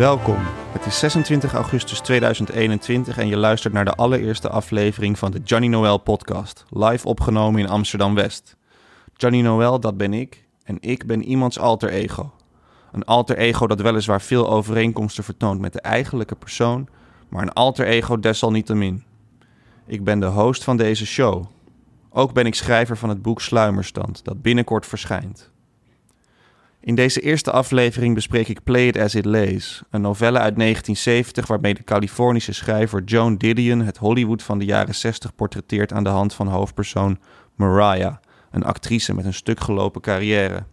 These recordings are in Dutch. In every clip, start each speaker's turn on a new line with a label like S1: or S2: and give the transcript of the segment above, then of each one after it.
S1: Welkom. Het is 26 augustus 2021 en je luistert naar de allereerste aflevering van de Johnny Noel podcast, live opgenomen in Amsterdam West. Johnny Noel, dat ben ik en ik ben iemands alter ego. Een alter ego dat weliswaar veel overeenkomsten vertoont met de eigenlijke persoon, maar een alter ego desalniettemin. Ik ben de host van deze show. Ook ben ik schrijver van het boek Sluimerstand, dat binnenkort verschijnt. In deze eerste aflevering bespreek ik Play It As It Lays, een novelle uit 1970 waarmee de Californische schrijver Joan Didion het Hollywood van de jaren 60 portretteert aan de hand van hoofdpersoon Mariah, een actrice met een stuk gelopen carrière.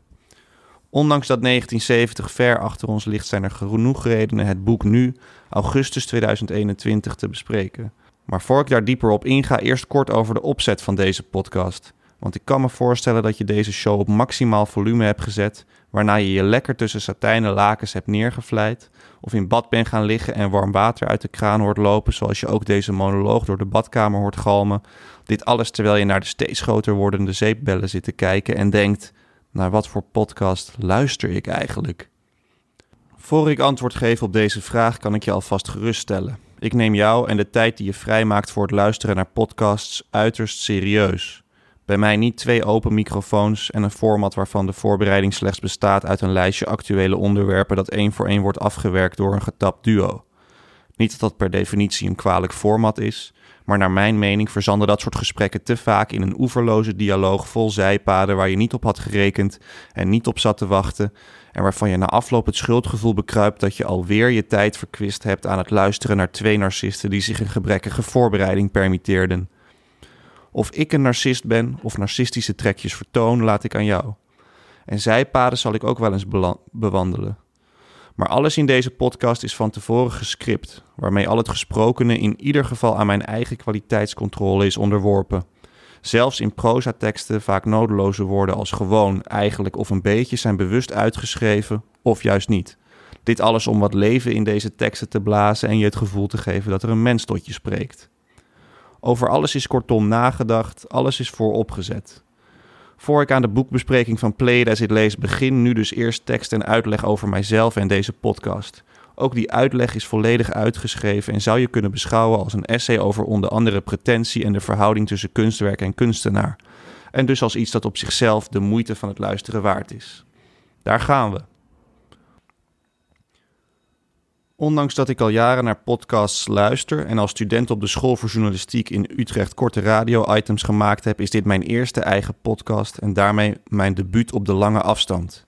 S1: Ondanks dat 1970 ver achter ons ligt, zijn er genoeg redenen het boek nu, augustus 2021, te bespreken. Maar voor ik daar dieper op inga, eerst kort over de opzet van deze podcast. Want ik kan me voorstellen dat je deze show op maximaal volume hebt gezet, waarna je je lekker tussen satijnen lakens hebt neergevleid, of in bad bent gaan liggen en warm water uit de kraan hoort lopen, zoals je ook deze monoloog door de badkamer hoort galmen. Dit alles terwijl je naar de steeds groter wordende zeepbellen zit te kijken en denkt: naar wat voor podcast luister ik eigenlijk? Voor ik antwoord geef op deze vraag, kan ik je alvast geruststellen. Ik neem jou en de tijd die je vrijmaakt voor het luisteren naar podcasts uiterst serieus. Bij mij niet twee open microfoons en een format waarvan de voorbereiding slechts bestaat uit een lijstje actuele onderwerpen dat één voor één wordt afgewerkt door een getapt duo. Niet dat dat per definitie een kwalijk format is, maar naar mijn mening verzanden dat soort gesprekken te vaak in een oeverloze dialoog vol zijpaden waar je niet op had gerekend en niet op zat te wachten en waarvan je na afloop het schuldgevoel bekruipt dat je alweer je tijd verkwist hebt aan het luisteren naar twee narcisten die zich een gebrekkige voorbereiding permitteerden. Of ik een narcist ben of narcistische trekjes vertoon, laat ik aan jou. En zijpaden zal ik ook wel eens bewandelen. Maar alles in deze podcast is van tevoren gescript, waarmee al het gesprokene in ieder geval aan mijn eigen kwaliteitscontrole is onderworpen. Zelfs in prozateksten vaak nodeloze woorden als gewoon, eigenlijk of een beetje zijn bewust uitgeschreven of juist niet. Dit alles om wat leven in deze teksten te blazen en je het gevoel te geven dat er een mens tot je spreekt. Over alles is kortom nagedacht, alles is vooropgezet. Voor ik aan de boekbespreking van Play It Lees begin, nu dus eerst tekst en uitleg over mijzelf en deze podcast. Ook die uitleg is volledig uitgeschreven en zou je kunnen beschouwen als een essay over onder andere pretentie en de verhouding tussen kunstwerk en kunstenaar. En dus als iets dat op zichzelf de moeite van het luisteren waard is. Daar gaan we. Ondanks dat ik al jaren naar podcasts luister en als student op de school voor journalistiek in Utrecht korte radio-items gemaakt heb, is dit mijn eerste eigen podcast en daarmee mijn debuut op de lange afstand.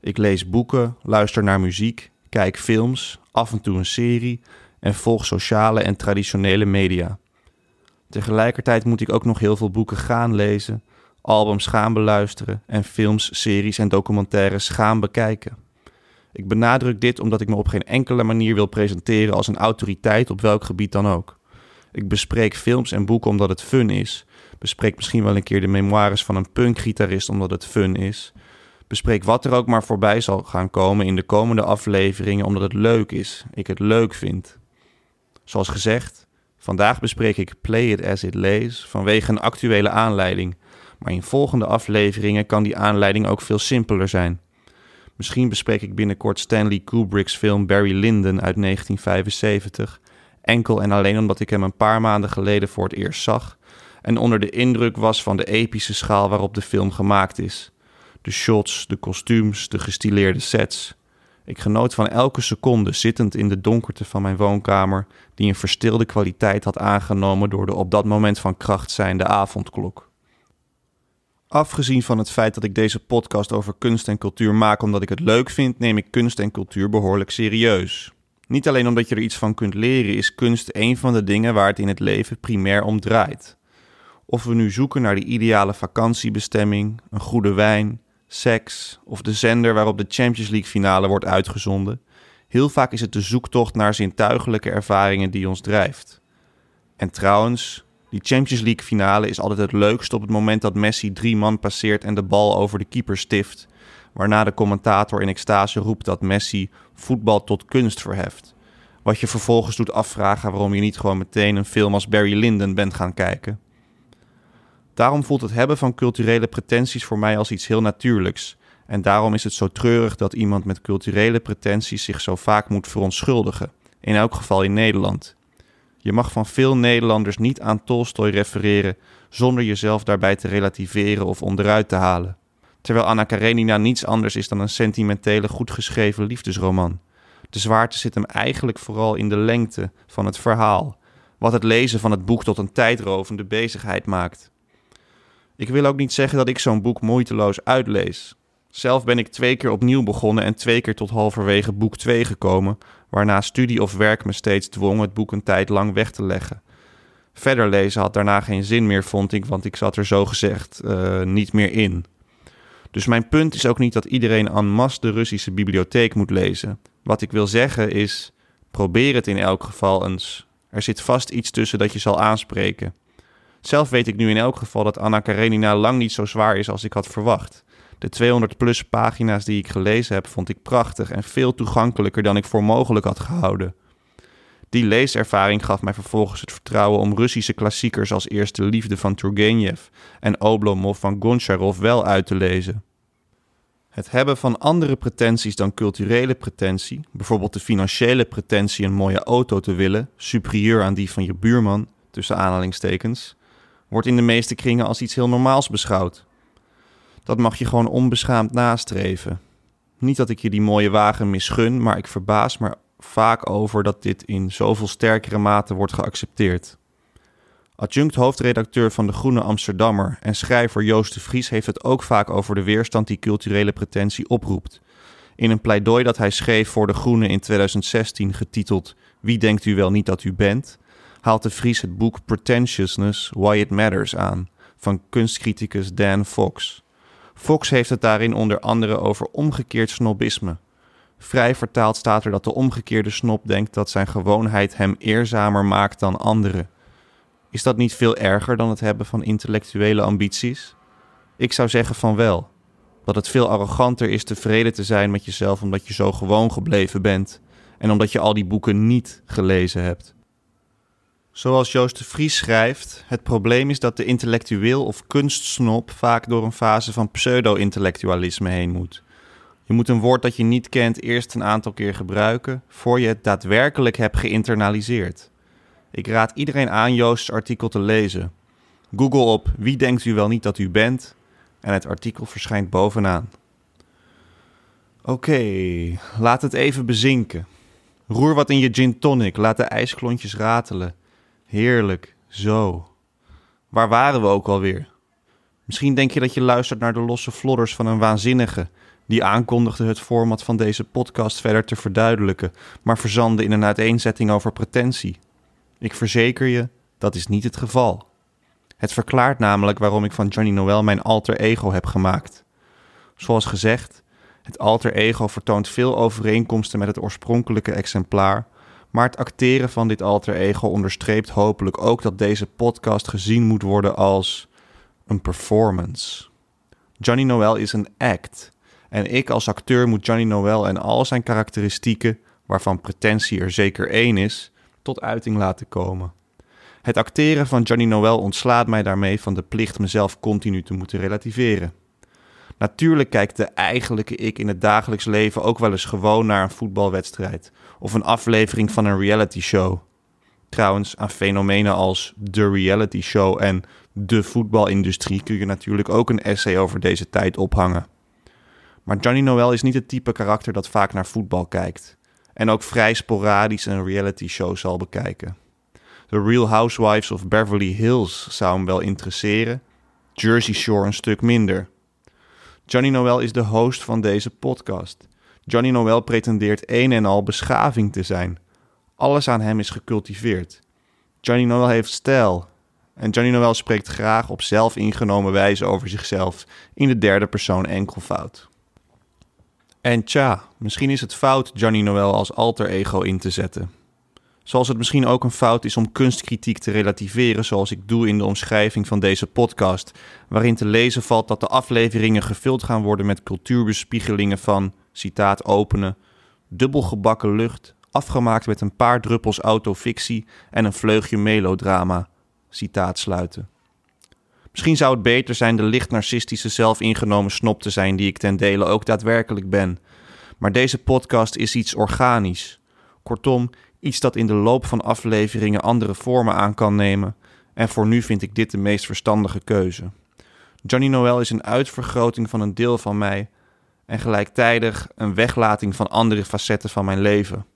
S1: Ik lees boeken, luister naar muziek, kijk films, af en toe een serie en volg sociale en traditionele media. Tegelijkertijd moet ik ook nog heel veel boeken gaan lezen, albums gaan beluisteren en films, series en documentaires gaan bekijken. Ik benadruk dit omdat ik me op geen enkele manier wil presenteren als een autoriteit op welk gebied dan ook. Ik bespreek films en boeken omdat het fun is. Bespreek misschien wel een keer de memoires van een punkgitarist omdat het fun is. Bespreek wat er ook maar voorbij zal gaan komen in de komende afleveringen omdat het leuk is. Ik het leuk vind. Zoals gezegd, vandaag bespreek ik Play It As It Lays vanwege een actuele aanleiding. Maar in volgende afleveringen kan die aanleiding ook veel simpeler zijn. Misschien bespreek ik binnenkort Stanley Kubrick's film Barry Lyndon uit 1975. Enkel en alleen omdat ik hem een paar maanden geleden voor het eerst zag. En onder de indruk was van de epische schaal waarop de film gemaakt is. De shots, de kostuums, de gestileerde sets. Ik genoot van elke seconde zittend in de donkerte van mijn woonkamer, die een verstilde kwaliteit had aangenomen door de op dat moment van kracht zijnde avondklok. Afgezien van het feit dat ik deze podcast over kunst en cultuur maak omdat ik het leuk vind, neem ik kunst en cultuur behoorlijk serieus. Niet alleen omdat je er iets van kunt leren, is kunst een van de dingen waar het in het leven primair om draait. Of we nu zoeken naar de ideale vakantiebestemming, een goede wijn, seks of de zender waarop de Champions League finale wordt uitgezonden, heel vaak is het de zoektocht naar zintuigelijke ervaringen die ons drijft. En trouwens, die Champions League finale is altijd het leukst op het moment dat Messi drie man passeert en de bal over de keeper stift. Waarna de commentator in extase roept dat Messi voetbal tot kunst verheft. Wat je vervolgens doet afvragen waarom je niet gewoon meteen een film als Barry Lyndon bent gaan kijken. Daarom voelt het hebben van culturele pretenties voor mij als iets heel natuurlijks. En daarom is het zo treurig dat iemand met culturele pretenties zich zo vaak moet verontschuldigen, in elk geval in Nederland. Je mag van veel Nederlanders niet aan Tolstoy refereren zonder jezelf daarbij te relativeren of onderuit te halen. Terwijl Anna Karenina niets anders is dan een sentimentele, goed geschreven liefdesroman. De zwaarte zit hem eigenlijk vooral in de lengte van het verhaal, wat het lezen van het boek tot een tijdrovende bezigheid maakt. Ik wil ook niet zeggen dat ik zo'n boek moeiteloos uitlees. Zelf ben ik twee keer opnieuw begonnen en twee keer tot halverwege boek 2 gekomen, waarna studie of werk me steeds dwong het boek een tijd lang weg te leggen. Verder lezen had daarna geen zin meer, vond ik, want ik zat er zo gezegd uh, niet meer in. Dus mijn punt is ook niet dat iedereen en masse de Russische bibliotheek moet lezen. Wat ik wil zeggen is: probeer het in elk geval eens. Er zit vast iets tussen dat je zal aanspreken. Zelf weet ik nu in elk geval dat Anna Karenina lang niet zo zwaar is als ik had verwacht. De 200 plus pagina's die ik gelezen heb vond ik prachtig en veel toegankelijker dan ik voor mogelijk had gehouden. Die leeservaring gaf mij vervolgens het vertrouwen om Russische klassiekers als Eerste Liefde van Turgenev en Oblomov van Goncharov wel uit te lezen. Het hebben van andere pretenties dan culturele pretentie, bijvoorbeeld de financiële pretentie een mooie auto te willen, superieur aan die van je buurman, tussen aanhalingstekens, wordt in de meeste kringen als iets heel normaals beschouwd. Dat mag je gewoon onbeschaamd nastreven. Niet dat ik je die mooie wagen misgun, maar ik verbaas me vaak over dat dit in zoveel sterkere mate wordt geaccepteerd. Adjunct hoofdredacteur van de Groene Amsterdammer en schrijver Joost de Vries heeft het ook vaak over de weerstand die culturele pretentie oproept. In een pleidooi dat hij schreef voor de Groene in 2016, getiteld Wie denkt u wel niet dat u bent, haalt de Vries het boek Pretentiousness Why It Matters aan van kunstcriticus Dan Fox. Fox heeft het daarin onder andere over omgekeerd snobisme. Vrij vertaald staat er dat de omgekeerde snob denkt dat zijn gewoonheid hem eerzamer maakt dan anderen. Is dat niet veel erger dan het hebben van intellectuele ambities? Ik zou zeggen van wel. Dat het veel arroganter is tevreden te zijn met jezelf omdat je zo gewoon gebleven bent en omdat je al die boeken niet gelezen hebt. Zoals Joost de Vries schrijft, het probleem is dat de intellectueel of kunstsnop vaak door een fase van pseudo-intellectualisme heen moet. Je moet een woord dat je niet kent eerst een aantal keer gebruiken voor je het daadwerkelijk hebt geïnternaliseerd. Ik raad iedereen aan Joost's artikel te lezen. Google op wie denkt u wel niet dat u bent en het artikel verschijnt bovenaan. Oké, laat het even bezinken. Roer wat in je gin tonic, laat de ijsklontjes ratelen. Heerlijk, zo. Waar waren we ook alweer? Misschien denk je dat je luistert naar de losse flodders van een waanzinnige die aankondigde het format van deze podcast verder te verduidelijken, maar verzande in een uiteenzetting over pretentie. Ik verzeker je, dat is niet het geval. Het verklaart namelijk waarom ik van Johnny Noel mijn alter ego heb gemaakt. Zoals gezegd, het alter ego vertoont veel overeenkomsten met het oorspronkelijke exemplaar, maar het acteren van dit alter ego onderstreept hopelijk ook dat deze podcast gezien moet worden als een performance. Johnny Noel is een act. En ik als acteur moet Johnny Noel en al zijn karakteristieken, waarvan pretentie er zeker één is, tot uiting laten komen. Het acteren van Johnny Noel ontslaat mij daarmee van de plicht mezelf continu te moeten relativeren. Natuurlijk kijkt de eigenlijke ik in het dagelijks leven ook wel eens gewoon naar een voetbalwedstrijd of een aflevering van een reality show. Trouwens, aan fenomenen als de reality show en de voetbalindustrie kun je natuurlijk ook een essay over deze tijd ophangen. Maar Johnny Noel is niet het type karakter dat vaak naar voetbal kijkt. En ook vrij sporadisch een reality show zal bekijken. The Real Housewives of Beverly Hills zou hem wel interesseren. Jersey Shore een stuk minder. Johnny Noel is de host van deze podcast. Johnny Noel pretendeert een en al beschaving te zijn. Alles aan hem is gecultiveerd. Johnny Noel heeft stijl. En Johnny Noel spreekt graag op zelfingenomen wijze over zichzelf in de derde persoon enkelvoud. En tja, misschien is het fout Johnny Noel als alter ego in te zetten. Zoals het misschien ook een fout is om kunstkritiek te relativeren, zoals ik doe in de omschrijving van deze podcast, waarin te lezen valt dat de afleveringen gevuld gaan worden met cultuurbespiegelingen van, citaat openen, dubbelgebakken lucht, afgemaakt met een paar druppels autofictie en een vleugje melodrama, citaat sluiten. Misschien zou het beter zijn de licht narcistische zelfingenomen snop te zijn die ik ten dele ook daadwerkelijk ben. Maar deze podcast is iets organisch. Kortom, iets dat in de loop van afleveringen andere vormen aan kan nemen. En voor nu vind ik dit de meest verstandige keuze. Johnny Noel is een uitvergroting van een deel van mij en gelijktijdig een weglating van andere facetten van mijn leven.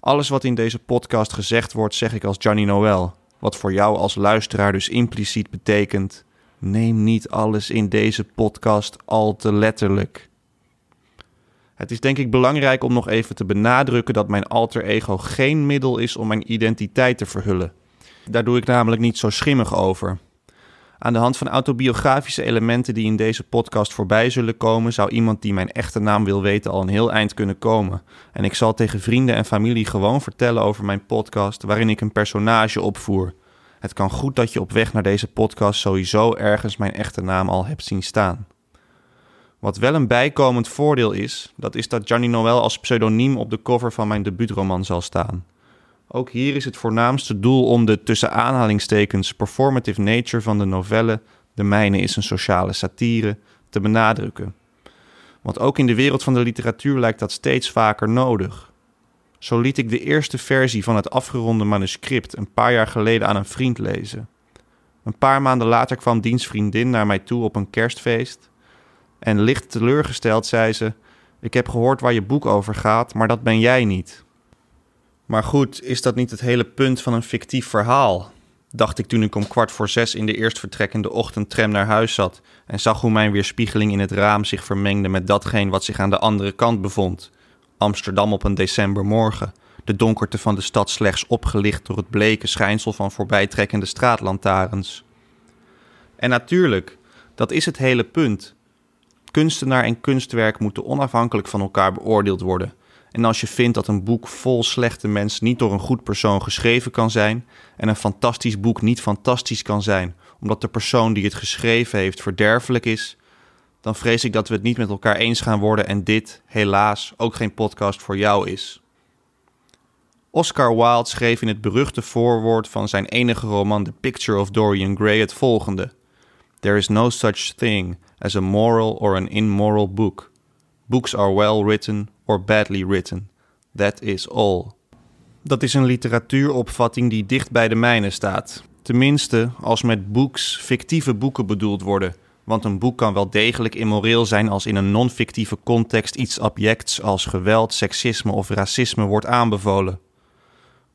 S1: Alles wat in deze podcast gezegd wordt, zeg ik als Johnny Noel. Wat voor jou als luisteraar dus impliciet betekent: neem niet alles in deze podcast al te letterlijk. Het is denk ik belangrijk om nog even te benadrukken dat mijn alter ego geen middel is om mijn identiteit te verhullen. Daar doe ik namelijk niet zo schimmig over. Aan de hand van autobiografische elementen die in deze podcast voorbij zullen komen, zou iemand die mijn echte naam wil weten al een heel eind kunnen komen. En ik zal tegen vrienden en familie gewoon vertellen over mijn podcast, waarin ik een personage opvoer. Het kan goed dat je op weg naar deze podcast sowieso ergens mijn echte naam al hebt zien staan. Wat wel een bijkomend voordeel is, dat is dat Johnny Noel als pseudoniem op de cover van mijn debuutroman zal staan. Ook hier is het voornaamste doel om de tussen aanhalingstekens performative nature van de novelle De Mijne is een sociale satire te benadrukken. Want ook in de wereld van de literatuur lijkt dat steeds vaker nodig. Zo liet ik de eerste versie van het afgeronde manuscript een paar jaar geleden aan een vriend lezen. Een paar maanden later kwam diens vriendin naar mij toe op een kerstfeest. En licht teleurgesteld zei ze: Ik heb gehoord waar je boek over gaat, maar dat ben jij niet. Maar goed, is dat niet het hele punt van een fictief verhaal? Dacht ik toen ik om kwart voor zes in de eerstvertrekkende ochtendtram naar huis zat en zag hoe mijn weerspiegeling in het raam zich vermengde met datgene wat zich aan de andere kant bevond. Amsterdam op een decembermorgen, de donkerte van de stad slechts opgelicht door het bleke schijnsel van voorbijtrekkende straatlantaarns. En natuurlijk, dat is het hele punt. Kunstenaar en kunstwerk moeten onafhankelijk van elkaar beoordeeld worden en als je vindt dat een boek vol slechte mensen niet door een goed persoon geschreven kan zijn en een fantastisch boek niet fantastisch kan zijn omdat de persoon die het geschreven heeft verderfelijk is, dan vrees ik dat we het niet met elkaar eens gaan worden en dit, helaas, ook geen podcast voor jou is. Oscar Wilde schreef in het beruchte voorwoord van zijn enige roman The Picture of Dorian Gray het volgende: There is no such thing as a moral or an immoral book. Books are well written badly written. That is all. Dat is een literatuuropvatting die dicht bij de mijne staat. Tenminste, als met boeks fictieve boeken bedoeld worden. Want een boek kan wel degelijk immoreel zijn als in een non-fictieve context iets objects als geweld, seksisme of racisme wordt aanbevolen.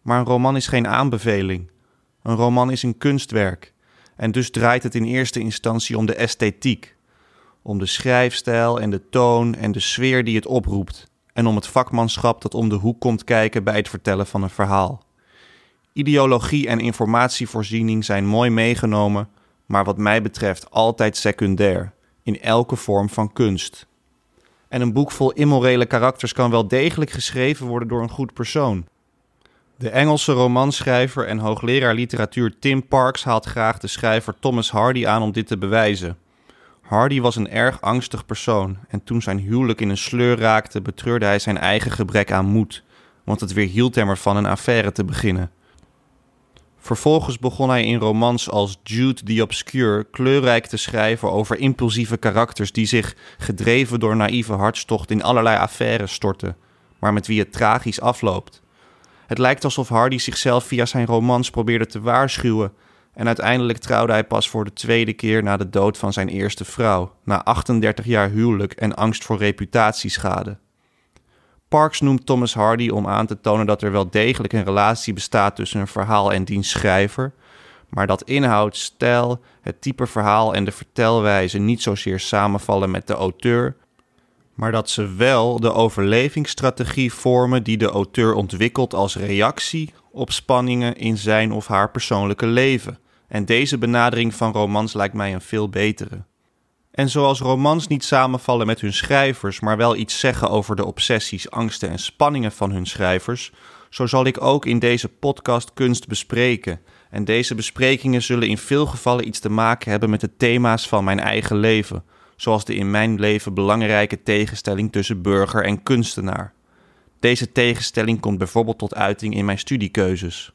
S1: Maar een roman is geen aanbeveling. Een roman is een kunstwerk. En dus draait het in eerste instantie om de esthetiek. Om de schrijfstijl en de toon en de sfeer die het oproept en om het vakmanschap dat om de hoek komt kijken bij het vertellen van een verhaal. Ideologie en informatievoorziening zijn mooi meegenomen, maar wat mij betreft altijd secundair, in elke vorm van kunst. En een boek vol immorele karakters kan wel degelijk geschreven worden door een goed persoon. De Engelse romanschrijver en hoogleraar literatuur Tim Parks haalt graag de schrijver Thomas Hardy aan om dit te bewijzen. Hardy was een erg angstig persoon en toen zijn huwelijk in een sleur raakte, betreurde hij zijn eigen gebrek aan moed, want het weerhield hem ervan een affaire te beginnen. Vervolgens begon hij in romans als Jude the Obscure kleurrijk te schrijven over impulsieve karakters die zich, gedreven door naïeve hartstocht, in allerlei affaires storten, maar met wie het tragisch afloopt. Het lijkt alsof Hardy zichzelf via zijn romans probeerde te waarschuwen en uiteindelijk trouwde hij pas voor de tweede keer na de dood van zijn eerste vrouw, na 38 jaar huwelijk en angst voor reputatieschade. Parks noemt Thomas Hardy om aan te tonen dat er wel degelijk een relatie bestaat tussen een verhaal en diens schrijver, maar dat inhoud, stijl, het type verhaal en de vertelwijze niet zozeer samenvallen met de auteur, maar dat ze wel de overlevingsstrategie vormen die de auteur ontwikkelt als reactie op spanningen in zijn of haar persoonlijke leven. En deze benadering van romans lijkt mij een veel betere. En zoals romans niet samenvallen met hun schrijvers, maar wel iets zeggen over de obsessies, angsten en spanningen van hun schrijvers, zo zal ik ook in deze podcast kunst bespreken. En deze besprekingen zullen in veel gevallen iets te maken hebben met de thema's van mijn eigen leven, zoals de in mijn leven belangrijke tegenstelling tussen burger en kunstenaar. Deze tegenstelling komt bijvoorbeeld tot uiting in mijn studiekeuzes.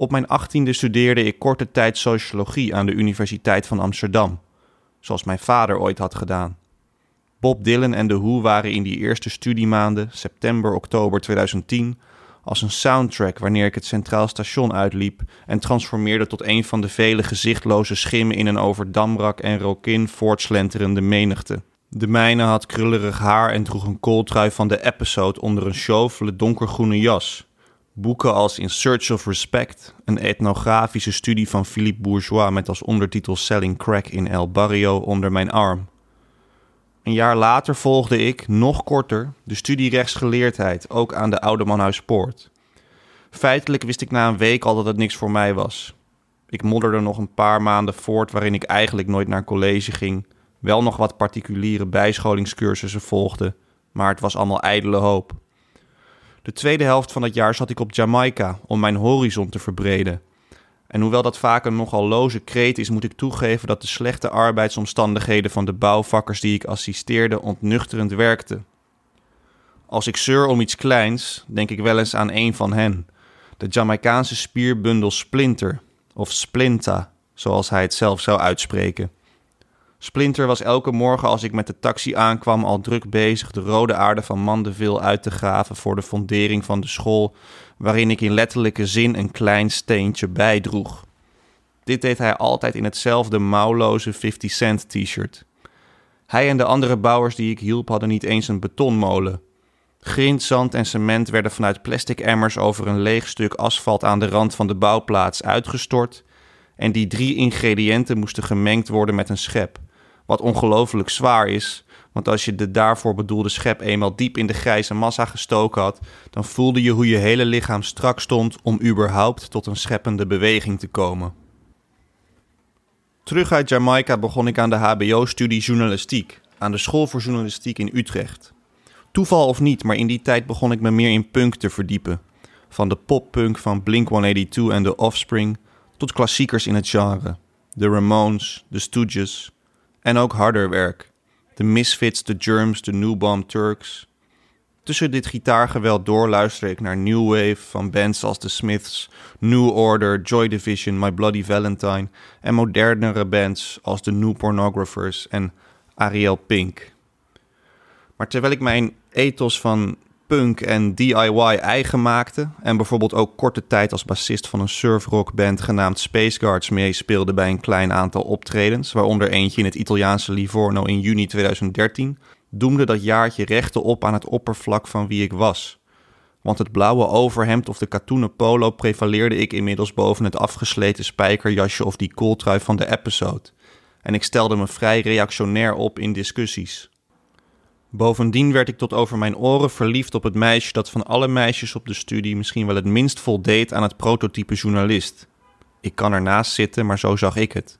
S1: Op mijn achttiende studeerde ik korte tijd sociologie aan de Universiteit van Amsterdam, zoals mijn vader ooit had gedaan. Bob Dylan en The Who waren in die eerste studiemaanden, september, oktober 2010, als een soundtrack wanneer ik het Centraal Station uitliep en transformeerde tot een van de vele gezichtloze schimmen in een over Damrak en Rokin voortslenterende menigte. De mijne had krullerig haar en droeg een kooltrui van de episode onder een sjovele donkergroene jas. Boeken als In Search of Respect, een etnografische studie van Philippe Bourgeois met als ondertitel Selling Crack in El Barrio onder mijn arm. Een jaar later volgde ik, nog korter, de studie rechtsgeleerdheid, ook aan de Oude Manhuispoort. Feitelijk wist ik na een week al dat het niks voor mij was. Ik modderde nog een paar maanden voort waarin ik eigenlijk nooit naar college ging, wel nog wat particuliere bijscholingscursussen volgde, maar het was allemaal ijdele hoop. De tweede helft van het jaar zat ik op Jamaica om mijn horizon te verbreden. En hoewel dat vaak een nogal loze kreet is, moet ik toegeven dat de slechte arbeidsomstandigheden van de bouwvakkers die ik assisteerde ontnuchterend werkten. Als ik zeur om iets kleins, denk ik wel eens aan een van hen, de Jamaicaanse spierbundel Splinter, of Splinta, zoals hij het zelf zou uitspreken. Splinter was elke morgen als ik met de taxi aankwam al druk bezig de rode aarde van Mandeville uit te graven voor de fondering van de school, waarin ik in letterlijke zin een klein steentje bijdroeg. Dit deed hij altijd in hetzelfde mouwloze 50 cent t-shirt. Hij en de andere bouwers die ik hielp hadden niet eens een betonmolen. Grind, zand en cement werden vanuit plastic emmers over een leeg stuk asfalt aan de rand van de bouwplaats uitgestort en die drie ingrediënten moesten gemengd worden met een schep. Wat ongelooflijk zwaar is, want als je de daarvoor bedoelde schep eenmaal diep in de grijze massa gestoken had, dan voelde je hoe je hele lichaam strak stond om überhaupt tot een scheppende beweging te komen. Terug uit Jamaica begon ik aan de HBO-studie journalistiek, aan de School voor Journalistiek in Utrecht. Toeval of niet, maar in die tijd begon ik me meer in punk te verdiepen. Van de poppunk van Blink 182 en The Offspring tot klassiekers in het genre. De Ramones, de Stooges, en ook harder werk. De Misfits, de Germs, de New Bomb Turks. Tussen dit gitaargeweld door luister ik naar New Wave van bands als The Smiths, New Order, Joy Division, My Bloody Valentine en modernere bands als The New Pornographers en Ariel Pink. Maar terwijl ik mijn ethos van punk en DIY eigen maakte. En bijvoorbeeld ook korte tijd als bassist van een surfrockband genaamd Space Guards meespeelde bij een klein aantal optredens, waaronder eentje in het Italiaanse Livorno in juni 2013, doemde dat jaartje rechten op aan het oppervlak van wie ik was. Want het blauwe overhemd of de katoenen polo prevaleerde ik inmiddels boven het afgesleten spijkerjasje of die kooltrui van de episode. En ik stelde me vrij reactionair op in discussies. Bovendien werd ik tot over mijn oren verliefd op het meisje dat van alle meisjes op de studie misschien wel het minst voldeed aan het prototype journalist. Ik kan ernaast zitten, maar zo zag ik het.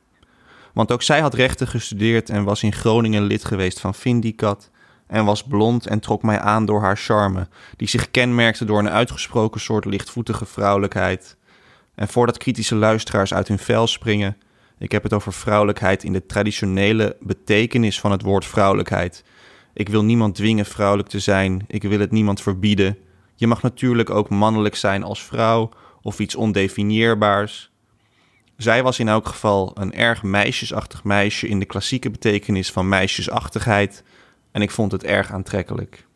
S1: Want ook zij had rechten gestudeerd en was in Groningen lid geweest van Vindicat en was blond en trok mij aan door haar charme, die zich kenmerkte door een uitgesproken soort lichtvoetige vrouwelijkheid. En voordat kritische luisteraars uit hun vel springen, ik heb het over vrouwelijkheid in de traditionele betekenis van het woord vrouwelijkheid, ik wil niemand dwingen vrouwelijk te zijn. Ik wil het niemand verbieden. Je mag natuurlijk ook mannelijk zijn als vrouw of iets ondefinieerbaars. Zij was in elk geval een erg meisjesachtig meisje in de klassieke betekenis van meisjesachtigheid en ik vond het erg aantrekkelijk.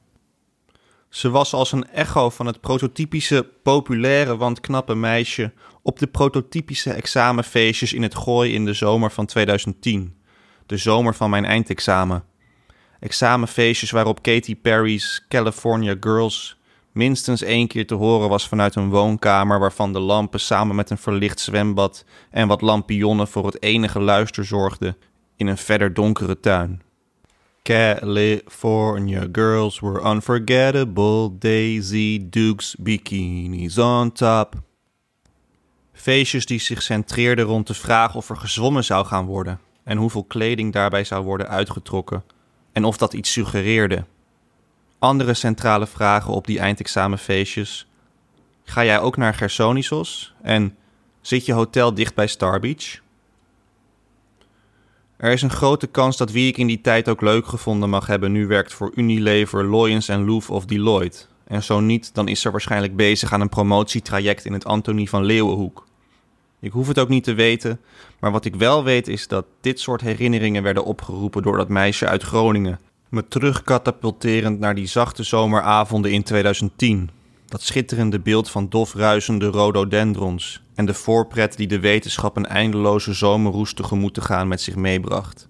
S1: Ze was als een echo van het prototypische, populaire, want knappe meisje op de prototypische examenfeestjes in het gooi in de zomer van 2010. De zomer van mijn eindexamen examenfeestjes waarop Katy Perry's California Girls minstens één keer te horen was vanuit een woonkamer waarvan de lampen samen met een verlicht zwembad en wat lampionnen voor het enige luister zorgden in een verder donkere tuin. California girls were unforgettable, Daisy Dukes bikinis on top. Feestjes die zich centreerden rond de vraag of er gezwommen zou gaan worden en hoeveel kleding daarbij zou worden uitgetrokken en of dat iets suggereerde. Andere centrale vragen op die eindexamenfeestjes. Ga jij ook naar Gersonisos? En zit je hotel dicht bij Star Beach? Er is een grote kans dat wie ik in die tijd ook leuk gevonden mag hebben, nu werkt voor Unilever, Loyens en Louf of Deloitte. En zo niet, dan is er waarschijnlijk bezig aan een promotietraject in het Antonie van Leeuwenhoek. Ik hoef het ook niet te weten, maar wat ik wel weet is dat dit soort herinneringen werden opgeroepen door dat meisje uit Groningen. Me terugkatapulterend naar die zachte zomeravonden in 2010. Dat schitterende beeld van dof ruisende rhododendrons en de voorpret die de wetenschap een eindeloze zomerroes tegemoet te gaan met zich meebracht.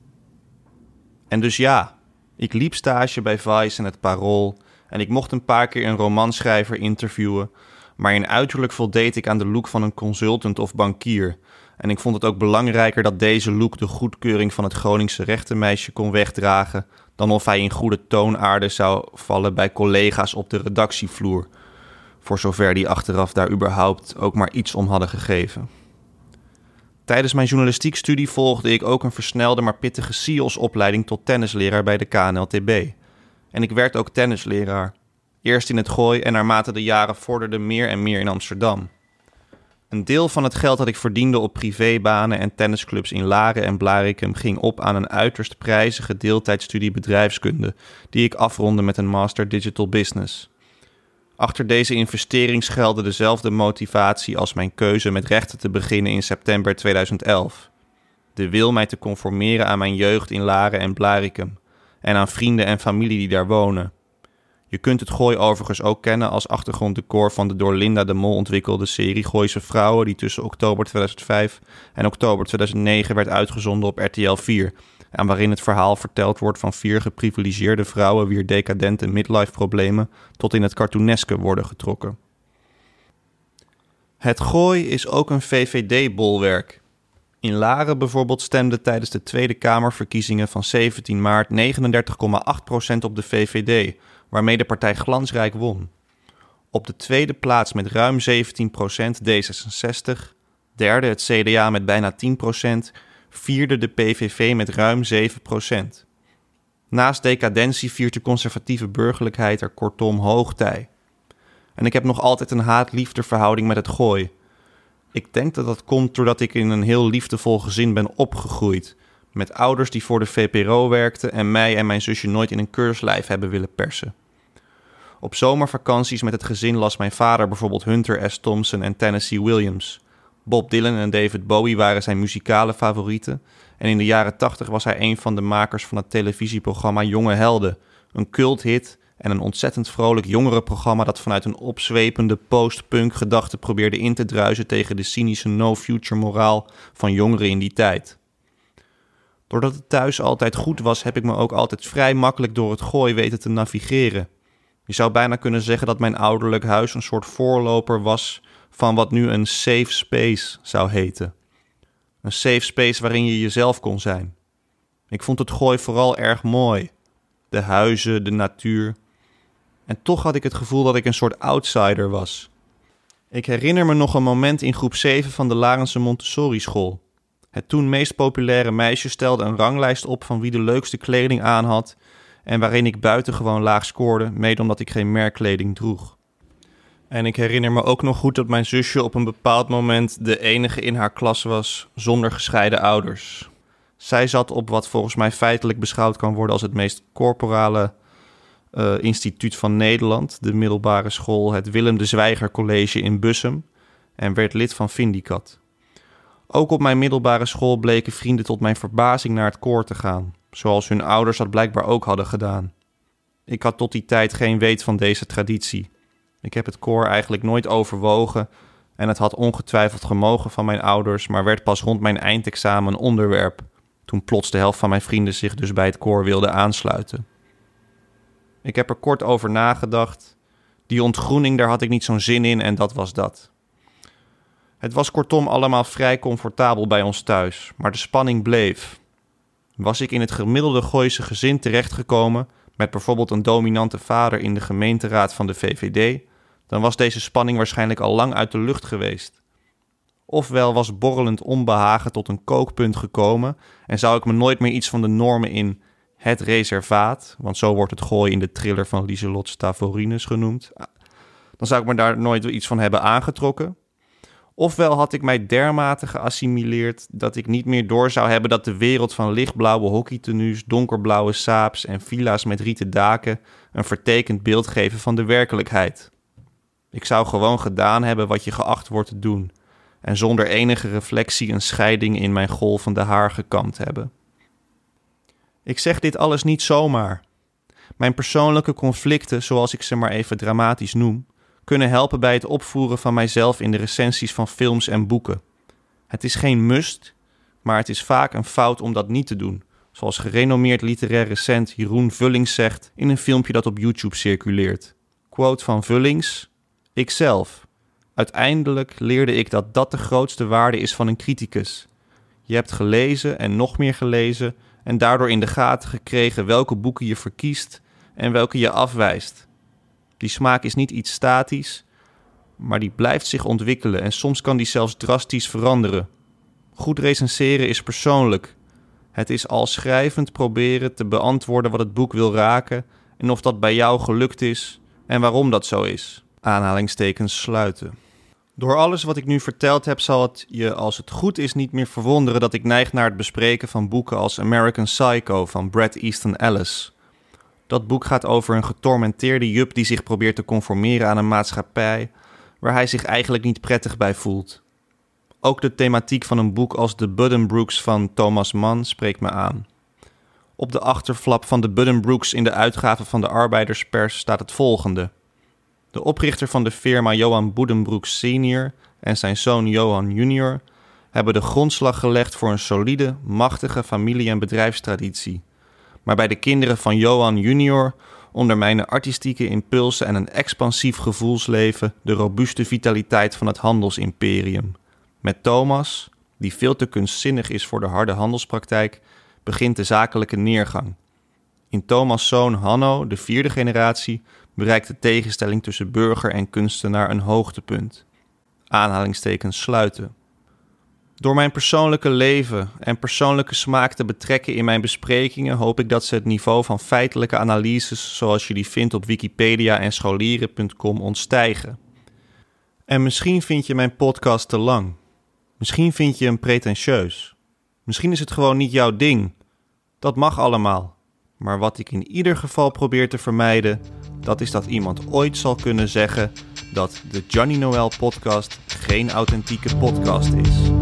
S1: En dus ja, ik liep stage bij Vice en het Parool en ik mocht een paar keer een romanschrijver interviewen, maar in uiterlijk voldeed ik aan de look van een consultant of bankier. En ik vond het ook belangrijker dat deze look de goedkeuring van het Groningse rechtenmeisje kon wegdragen, dan of hij in goede toonaarde zou vallen bij collega's op de redactievloer, voor zover die achteraf daar überhaupt ook maar iets om hadden gegeven. Tijdens mijn journalistiekstudie volgde ik ook een versnelde maar pittige SIOS-opleiding tot tennisleraar bij de KNLTB. En ik werd ook tennisleraar. Eerst in het Gooi en naarmate de jaren vorderden meer en meer in Amsterdam. Een deel van het geld dat ik verdiende op privébanen en tennisclubs in Laren en Blarikum ging op aan een uiterst prijzige deeltijdstudie bedrijfskunde, die ik afronde met een Master Digital Business. Achter deze investering schuilde dezelfde motivatie als mijn keuze met rechten te beginnen in september 2011. De wil mij te conformeren aan mijn jeugd in Laren en Blarikum en aan vrienden en familie die daar wonen. Je kunt het Gooi overigens ook kennen als achtergronddecor van de door Linda de Mol ontwikkelde serie Gooise Vrouwen, die tussen oktober 2005 en oktober 2009 werd uitgezonden op RTL 4 en waarin het verhaal verteld wordt van vier geprivilegeerde vrouwen wier decadente midlife-problemen tot in het cartooneske worden getrokken. Het Gooi is ook een VVD-bolwerk. In Laren bijvoorbeeld stemde tijdens de Tweede Kamerverkiezingen van 17 maart 39,8% op de VVD, waarmee de partij glansrijk won. Op de tweede plaats met ruim 17% D66, derde het CDA met bijna 10%, vierde de PVV met ruim 7%. Naast decadentie viert de conservatieve burgerlijkheid er kortom hoogtij. En ik heb nog altijd een haat-liefde verhouding met het gooi. Ik denk dat dat komt doordat ik in een heel liefdevol gezin ben opgegroeid. Met ouders die voor de VPRO werkten en mij en mijn zusje nooit in een keurslijf hebben willen persen. Op zomervakanties met het gezin las mijn vader bijvoorbeeld Hunter S. Thompson en Tennessee Williams. Bob Dylan en David Bowie waren zijn muzikale favorieten. En in de jaren 80 was hij een van de makers van het televisieprogramma Jonge Helden. Een culthit en een ontzettend vrolijk jongerenprogramma dat vanuit een opzwepende post-punk gedachte probeerde in te druisen tegen de cynische no-future moraal van jongeren in die tijd. Doordat het thuis altijd goed was, heb ik me ook altijd vrij makkelijk door het gooi weten te navigeren. Je zou bijna kunnen zeggen dat mijn ouderlijk huis een soort voorloper was van wat nu een safe space zou heten. Een safe space waarin je jezelf kon zijn. Ik vond het gooi vooral erg mooi. De huizen, de natuur. En toch had ik het gevoel dat ik een soort outsider was. Ik herinner me nog een moment in groep 7 van de Larense Montessori school. Het toen meest populaire meisje stelde een ranglijst op van wie de leukste kleding aan had en waarin ik buitengewoon laag scoorde, mede omdat ik geen merkkleding droeg. En ik herinner me ook nog goed dat mijn zusje op een bepaald moment de enige in haar klas was zonder gescheiden ouders. Zij zat op wat volgens mij feitelijk beschouwd kan worden als het meest corporale uh, instituut van Nederland, de middelbare school, het Willem de Zwijger College in Bussum, en werd lid van Vindicat. Ook op mijn middelbare school bleken vrienden tot mijn verbazing naar het koor te gaan, zoals hun ouders dat blijkbaar ook hadden gedaan. Ik had tot die tijd geen weet van deze traditie ik heb het koor eigenlijk nooit overwogen en het had ongetwijfeld gemogen van mijn ouders, maar werd pas rond mijn eindexamen onderwerp, toen plots de helft van mijn vrienden zich dus bij het koor wilde aansluiten. Ik heb er kort over nagedacht. Die ontgroening, daar had ik niet zo'n zin in en dat was dat. Het was kortom allemaal vrij comfortabel bij ons thuis, maar de spanning bleef. Was ik in het gemiddelde Gooise gezin terechtgekomen, met bijvoorbeeld een dominante vader in de gemeenteraad van de VVD, dan was deze spanning waarschijnlijk al lang uit de lucht geweest. Ofwel was borrelend onbehagen tot een kookpunt gekomen en zou ik me nooit meer iets van de normen in het reservaat, want zo wordt het gooi in de thriller van Lieselot Stavorinus genoemd, dan zou ik me daar nooit iets van hebben aangetrokken. Ofwel had ik mij dermate geassimileerd dat ik niet meer door zou hebben dat de wereld van lichtblauwe hockeytenues, donkerblauwe saaps en villa's met rieten daken een vertekend beeld geven van de werkelijkheid. Ik zou gewoon gedaan hebben wat je geacht wordt te doen. en zonder enige reflectie een scheiding in mijn golvende haar gekamd hebben. Ik zeg dit alles niet zomaar. Mijn persoonlijke conflicten, zoals ik ze maar even dramatisch noem, kunnen helpen bij het opvoeren van mijzelf in de recensies van films en boeken. Het is geen must, maar het is vaak een fout om dat niet te doen, zoals gerenommeerd literair recent Jeroen Vullings zegt in een filmpje dat op YouTube circuleert. Quote van Vullings: Ikzelf. Uiteindelijk leerde ik dat dat de grootste waarde is van een criticus. Je hebt gelezen en nog meer gelezen en daardoor in de gaten gekregen welke boeken je verkiest en welke je afwijst. Die smaak is niet iets statisch, maar die blijft zich ontwikkelen en soms kan die zelfs drastisch veranderen. Goed recenseren is persoonlijk. Het is al schrijvend proberen te beantwoorden wat het boek wil raken en of dat bij jou gelukt is en waarom dat zo is. Aanhalingstekens sluiten. Door alles wat ik nu verteld heb, zal het je als het goed is niet meer verwonderen dat ik neig naar het bespreken van boeken als American Psycho van Bret Easton Ellis. Dat boek gaat over een getormenteerde jup die zich probeert te conformeren aan een maatschappij waar hij zich eigenlijk niet prettig bij voelt. Ook de thematiek van een boek als The Buddenbrooks van Thomas Mann spreekt me aan. Op de achterflap van de Buddenbrooks in de uitgave van de Arbeiderspers staat het volgende. De oprichter van de firma Johan Buddenbrooks senior en zijn zoon Johan junior hebben de grondslag gelegd voor een solide, machtige familie- en bedrijfstraditie. Maar bij de kinderen van Johan junior ondermijnen artistieke impulsen en een expansief gevoelsleven de robuuste vitaliteit van het handelsimperium. Met Thomas, die veel te kunstzinnig is voor de harde handelspraktijk, begint de zakelijke neergang. In Thomas' zoon Hanno, de vierde generatie, bereikt de tegenstelling tussen burger en kunstenaar een hoogtepunt. Aanhalingstekens sluiten. Door mijn persoonlijke leven en persoonlijke smaak te betrekken in mijn besprekingen hoop ik dat ze het niveau van feitelijke analyses zoals je die vindt op Wikipedia en scholieren.com ontstijgen. En misschien vind je mijn podcast te lang. Misschien vind je hem pretentieus. Misschien is het gewoon niet jouw ding. Dat mag allemaal. Maar wat ik in ieder geval probeer te vermijden, dat is dat iemand ooit zal kunnen zeggen dat de Johnny Noel podcast geen authentieke podcast is.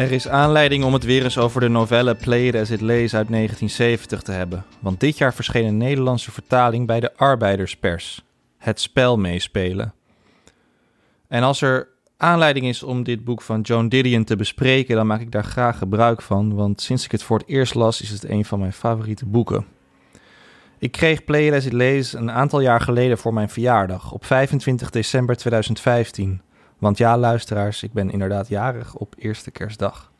S1: Er is aanleiding om het weer eens over de novelle Play As It Lays uit 1970 te hebben, want dit jaar verscheen een Nederlandse vertaling bij de Arbeiderspers, Het spel meespelen. En als er aanleiding is om dit boek van Joan Didion te bespreken, dan maak ik daar graag gebruik van, want sinds ik het voor het eerst las is het een van mijn favoriete boeken. Ik kreeg Play As It Lays een aantal jaar geleden voor mijn verjaardag, op 25 december 2015. Want ja, luisteraars, ik ben inderdaad jarig op eerste kerstdag.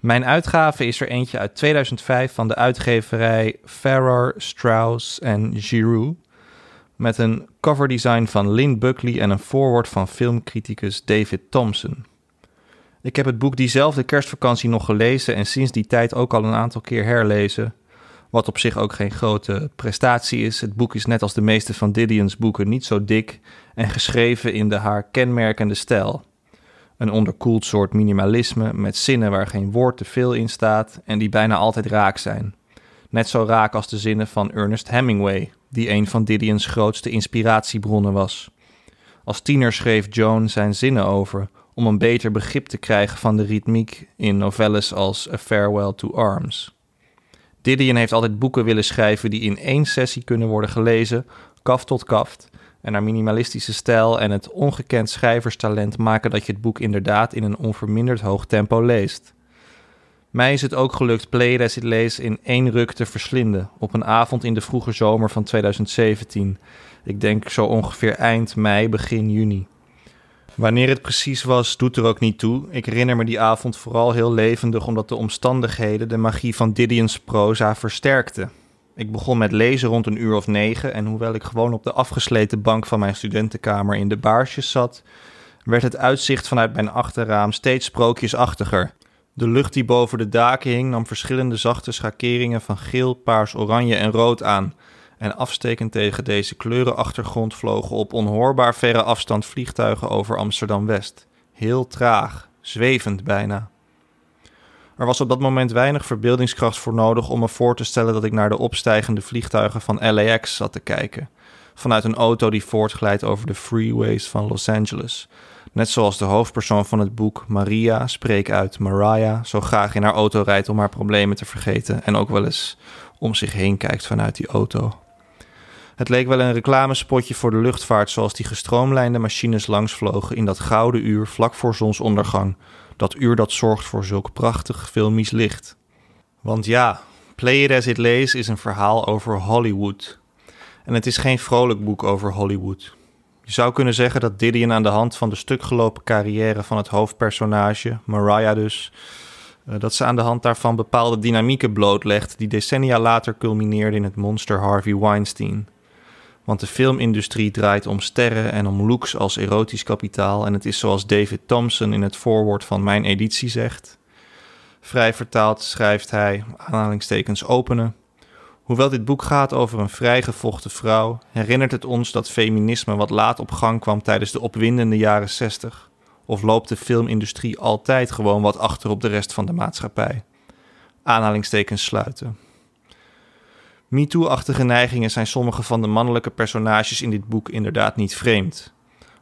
S1: Mijn uitgave is er eentje uit 2005 van de uitgeverij Farrar, Strauss en Giroux. Met een coverdesign van Lynn Buckley en een voorwoord van filmcriticus David Thompson. Ik heb het boek diezelfde kerstvakantie nog gelezen en sinds die tijd ook al een aantal keer herlezen. Wat op zich ook geen grote prestatie is. Het boek is net als de meeste van Didion's boeken niet zo dik en geschreven in de haar kenmerkende stijl. Een onderkoeld soort minimalisme met zinnen waar geen woord te veel in staat en die bijna altijd raak zijn. Net zo raak als de zinnen van Ernest Hemingway, die een van Didion's grootste inspiratiebronnen was. Als tiener schreef Joan zijn zinnen over om een beter begrip te krijgen van de ritmiek in novelles als A Farewell to Arms. Didion heeft altijd boeken willen schrijven die in één sessie kunnen worden gelezen, kaft tot kaft. En haar minimalistische stijl en het ongekend schrijverstalent maken dat je het boek inderdaad in een onverminderd hoog tempo leest. Mij is het ook gelukt Play As It Lees in één ruk te verslinden op een avond in de vroege zomer van 2017. Ik denk zo ongeveer eind mei, begin juni. Wanneer het precies was, doet er ook niet toe. Ik herinner me die avond vooral heel levendig omdat de omstandigheden de magie van Didion's proza versterkten. Ik begon met lezen rond een uur of negen en hoewel ik gewoon op de afgesleten bank van mijn studentenkamer in de baarsjes zat, werd het uitzicht vanuit mijn achterraam steeds sprookjesachtiger. De lucht die boven de daken hing nam verschillende zachte schakeringen van geel, paars, oranje en rood aan. En afstekend tegen deze kleurenachtergrond vlogen op onhoorbaar verre afstand vliegtuigen over Amsterdam-West. Heel traag, zwevend bijna. Er was op dat moment weinig verbeeldingskracht voor nodig om me voor te stellen dat ik naar de opstijgende vliegtuigen van LAX zat te kijken. Vanuit een auto die voortglijdt over de freeways van Los Angeles. Net zoals de hoofdpersoon van het boek, Maria, spreek uit Mariah, zo graag in haar auto rijdt om haar problemen te vergeten en ook wel eens om zich heen kijkt vanuit die auto. Het leek wel een reclamespotje voor de luchtvaart zoals die gestroomlijnde machines langsvlogen in dat gouden uur vlak voor zonsondergang. Dat uur dat zorgt voor zulk prachtig filmisch licht. Want ja, Play It As It Lays is een verhaal over Hollywood. En het is geen vrolijk boek over Hollywood. Je zou kunnen zeggen dat Didion aan de hand van de stukgelopen carrière van het hoofdpersonage, Mariah dus, eh, dat ze aan de hand daarvan bepaalde dynamieken blootlegt die decennia later culmineerden in het monster Harvey Weinstein. Want de filmindustrie draait om sterren en om looks als erotisch kapitaal en het is zoals David Thompson in het voorwoord van mijn editie zegt. Vrij vertaald schrijft hij, aanhalingstekens openen, Hoewel dit boek gaat over een vrijgevochten vrouw, herinnert het ons dat feminisme wat laat op gang kwam tijdens de opwindende jaren 60. Of loopt de filmindustrie altijd gewoon wat achter op de rest van de maatschappij? Aanhalingstekens sluiten. MeToo-achtige neigingen zijn sommige van de mannelijke personages in dit boek inderdaad niet vreemd.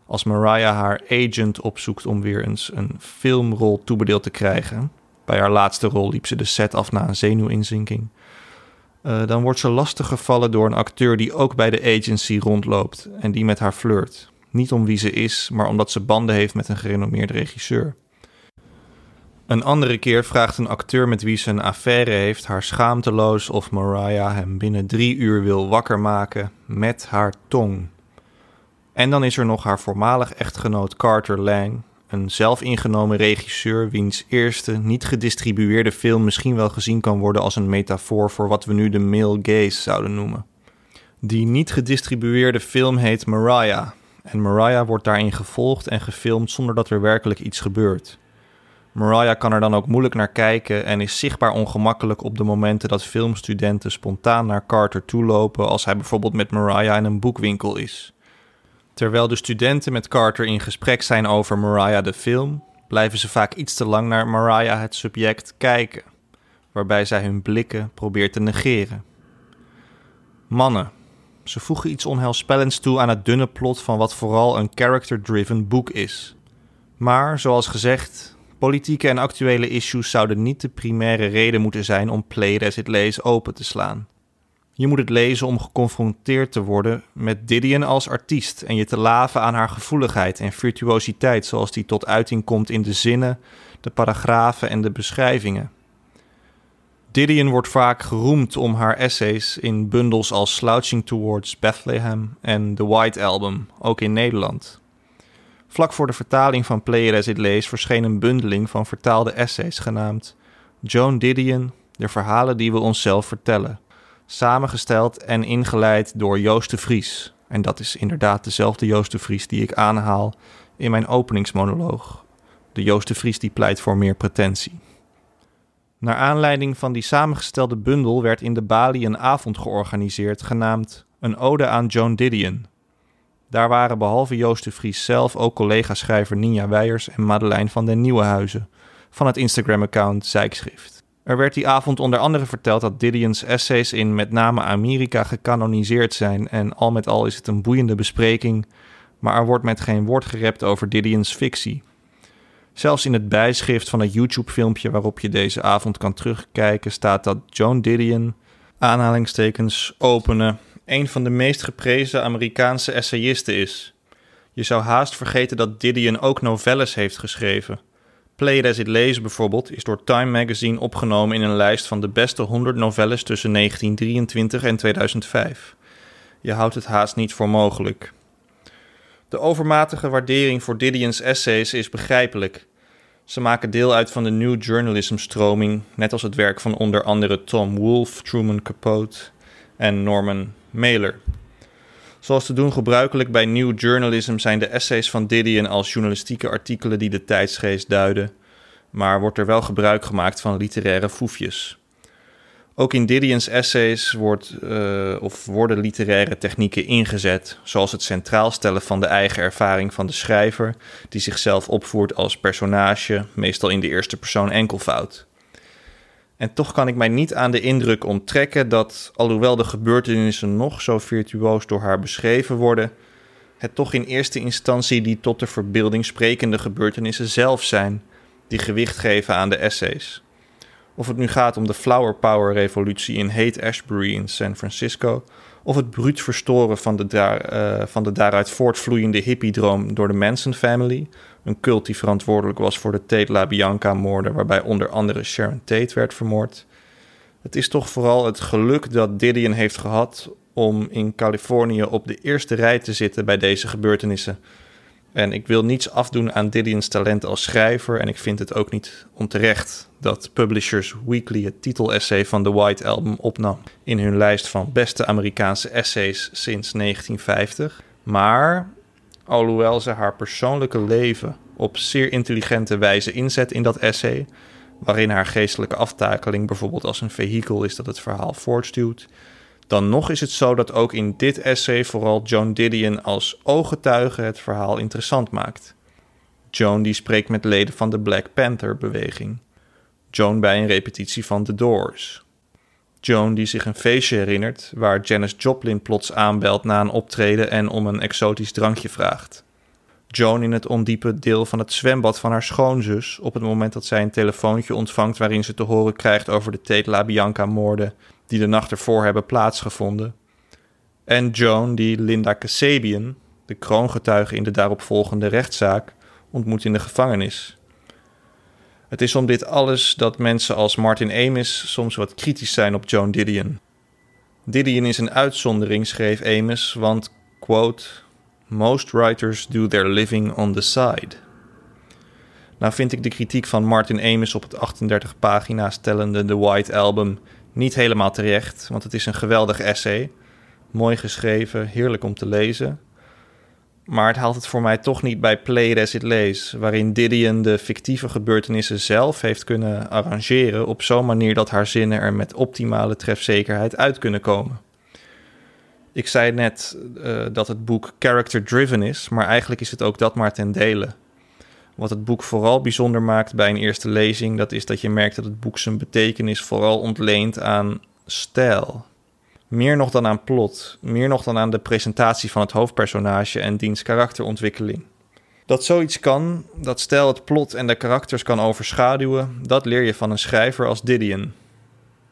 S1: Als Mariah haar agent opzoekt om weer eens een filmrol toebedeeld te krijgen. Bij haar laatste rol liep ze de set af na een zenuwinzinking uh, dan wordt ze lastiggevallen door een acteur die ook bij de agency rondloopt en die met haar flirt. Niet om wie ze is, maar omdat ze banden heeft met een gerenommeerde regisseur. Een andere keer vraagt een acteur met wie ze een affaire heeft haar schaamteloos of Mariah hem binnen drie uur wil wakker maken met haar tong. En dan is er nog haar voormalig echtgenoot Carter Lang, een zelfingenomen regisseur wiens eerste niet gedistribueerde film misschien wel gezien kan worden als een metafoor voor wat we nu de male gaze zouden noemen. Die niet gedistribueerde film heet Mariah en Mariah wordt daarin gevolgd en gefilmd zonder dat er werkelijk iets gebeurt. Mariah kan er dan ook moeilijk naar kijken en is zichtbaar ongemakkelijk op de momenten dat filmstudenten spontaan naar Carter toelopen als hij bijvoorbeeld met Mariah in een boekwinkel is. Terwijl de studenten met Carter in gesprek zijn over Mariah de film, blijven ze vaak iets te lang naar Mariah het subject kijken, waarbij zij hun blikken probeert te negeren. Mannen. Ze voegen iets onheilspellends toe aan het dunne plot van wat vooral een character-driven boek is. Maar, zoals gezegd, politieke en actuele issues zouden niet de primaire reden moeten zijn om Play It open te slaan. Je moet het lezen om geconfronteerd te worden met Didion als artiest en je te laven aan haar gevoeligheid en virtuositeit zoals die tot uiting komt in de zinnen, de paragrafen en de beschrijvingen. Didion wordt vaak geroemd om haar essays in bundels als Slouching Towards Bethlehem en The White Album, ook in Nederland. Vlak voor de vertaling van Play It As It Lays verscheen een bundeling van vertaalde essays genaamd Joan Didion, de verhalen die we onszelf vertellen samengesteld en ingeleid door Joost de Vries. En dat is inderdaad dezelfde Joost de Vries die ik aanhaal in mijn openingsmonoloog. De Joost de Vries die pleit voor meer pretentie. Naar aanleiding van die samengestelde bundel werd in de Bali een avond georganiseerd genaamd Een Ode aan Joan Didion. Daar waren behalve Joost de Vries zelf ook collega-schrijver Ninja Weijers en Madeleine van den Nieuwenhuizen van het Instagram-account Zijkschrift. Er werd die avond onder andere verteld dat Didion's essays in met name Amerika gecanoniseerd zijn en al met al is het een boeiende bespreking maar er wordt met geen woord gerept over Didion's fictie. Zelfs in het bijschrift van het YouTube-filmpje waarop je deze avond kan terugkijken staat dat Joan Didion, aanhalingstekens openen, een van de meest geprezen Amerikaanse essayisten is. Je zou haast vergeten dat Didion ook novelles heeft geschreven. Play It As It bijvoorbeeld is door Time Magazine opgenomen in een lijst van de beste 100 novelles tussen 1923 en 2005. Je houdt het haast niet voor mogelijk. De overmatige waardering voor Didion's essays is begrijpelijk. Ze maken deel uit van de New Journalism-stroming, net als het werk van onder andere Tom Wolfe, Truman Capote en Norman Mailer. Zoals te doen gebruikelijk bij New Journalism zijn de essays van Didion als journalistieke artikelen die de tijdsgeest duiden, maar wordt er wel gebruik gemaakt van literaire foefjes. Ook in Didion's essays wordt, uh, of worden literaire technieken ingezet, zoals het centraal stellen van de eigen ervaring van de schrijver, die zichzelf opvoert als personage, meestal in de eerste persoon enkelvoud. En toch kan ik mij niet aan de indruk onttrekken dat, alhoewel de gebeurtenissen nog zo virtuoos door haar beschreven worden, het toch in eerste instantie die tot de verbeelding sprekende gebeurtenissen zelf zijn, die gewicht geven aan de essays. Of het nu gaat om de Flower Power revolutie in Haight Ashbury in San Francisco, of het bruut verstoren van de, daar, uh, van de daaruit voortvloeiende hippiedroom door de Manson Family, een cult die verantwoordelijk was voor de Tate LaBianca-moorden, waarbij onder andere Sharon Tate werd vermoord. Het is toch vooral het geluk dat Didion heeft gehad om in Californië op de eerste rij te zitten bij deze gebeurtenissen. En ik wil niets afdoen aan Didion's talent als schrijver en ik vind het ook niet onterecht dat Publishers Weekly het titelessay van The White Album opnam in hun lijst van beste Amerikaanse essays sinds 1950. Maar alhoewel ze haar persoonlijke leven op zeer intelligente wijze inzet in dat essay, waarin haar geestelijke aftakeling bijvoorbeeld als een vehikel is dat het verhaal voortstuwt, dan nog is het zo dat ook in dit essay vooral Joan Didion als ooggetuige het verhaal interessant maakt. Joan die spreekt met leden van de Black Panther-beweging. Joan bij een repetitie van The Doors. Joan die zich een feestje herinnert waar Janis Joplin plots aanbelt na een optreden en om een exotisch drankje vraagt. Joan in het ondiepe deel van het zwembad van haar schoonzus op het moment dat zij een telefoontje ontvangt waarin ze te horen krijgt over de Tate LaBianca-moorden die de nacht ervoor hebben plaatsgevonden. En Joan die Linda Kasabian, de kroongetuige in de daaropvolgende rechtszaak, ontmoet in de gevangenis. Het is om dit alles dat mensen als Martin Amis soms wat kritisch zijn op Joan Didion. Didion is een uitzondering, schreef Amis, want, quote, Most writers do their living on the side. Nou vind ik de kritiek van Martin Amis op het 38 pagina's tellende The White Album niet helemaal terecht, want het is een geweldig essay. Mooi geschreven, heerlijk om te lezen. Maar het haalt het voor mij toch niet bij Play As It Lays, waarin Didion de fictieve gebeurtenissen zelf heeft kunnen arrangeren op zo'n manier dat haar zinnen er met optimale trefzekerheid uit kunnen komen. Ik zei net uh, dat het boek character-driven is, maar eigenlijk is het ook dat maar ten dele. Wat het boek vooral bijzonder maakt bij een eerste lezing, dat is dat je merkt dat het boek zijn betekenis vooral ontleent aan stijl. Meer nog dan aan plot, meer nog dan aan de presentatie van het hoofdpersonage en diens karakterontwikkeling. Dat zoiets kan, dat stijl het plot en de karakters kan overschaduwen, dat leer je van een schrijver als Didion.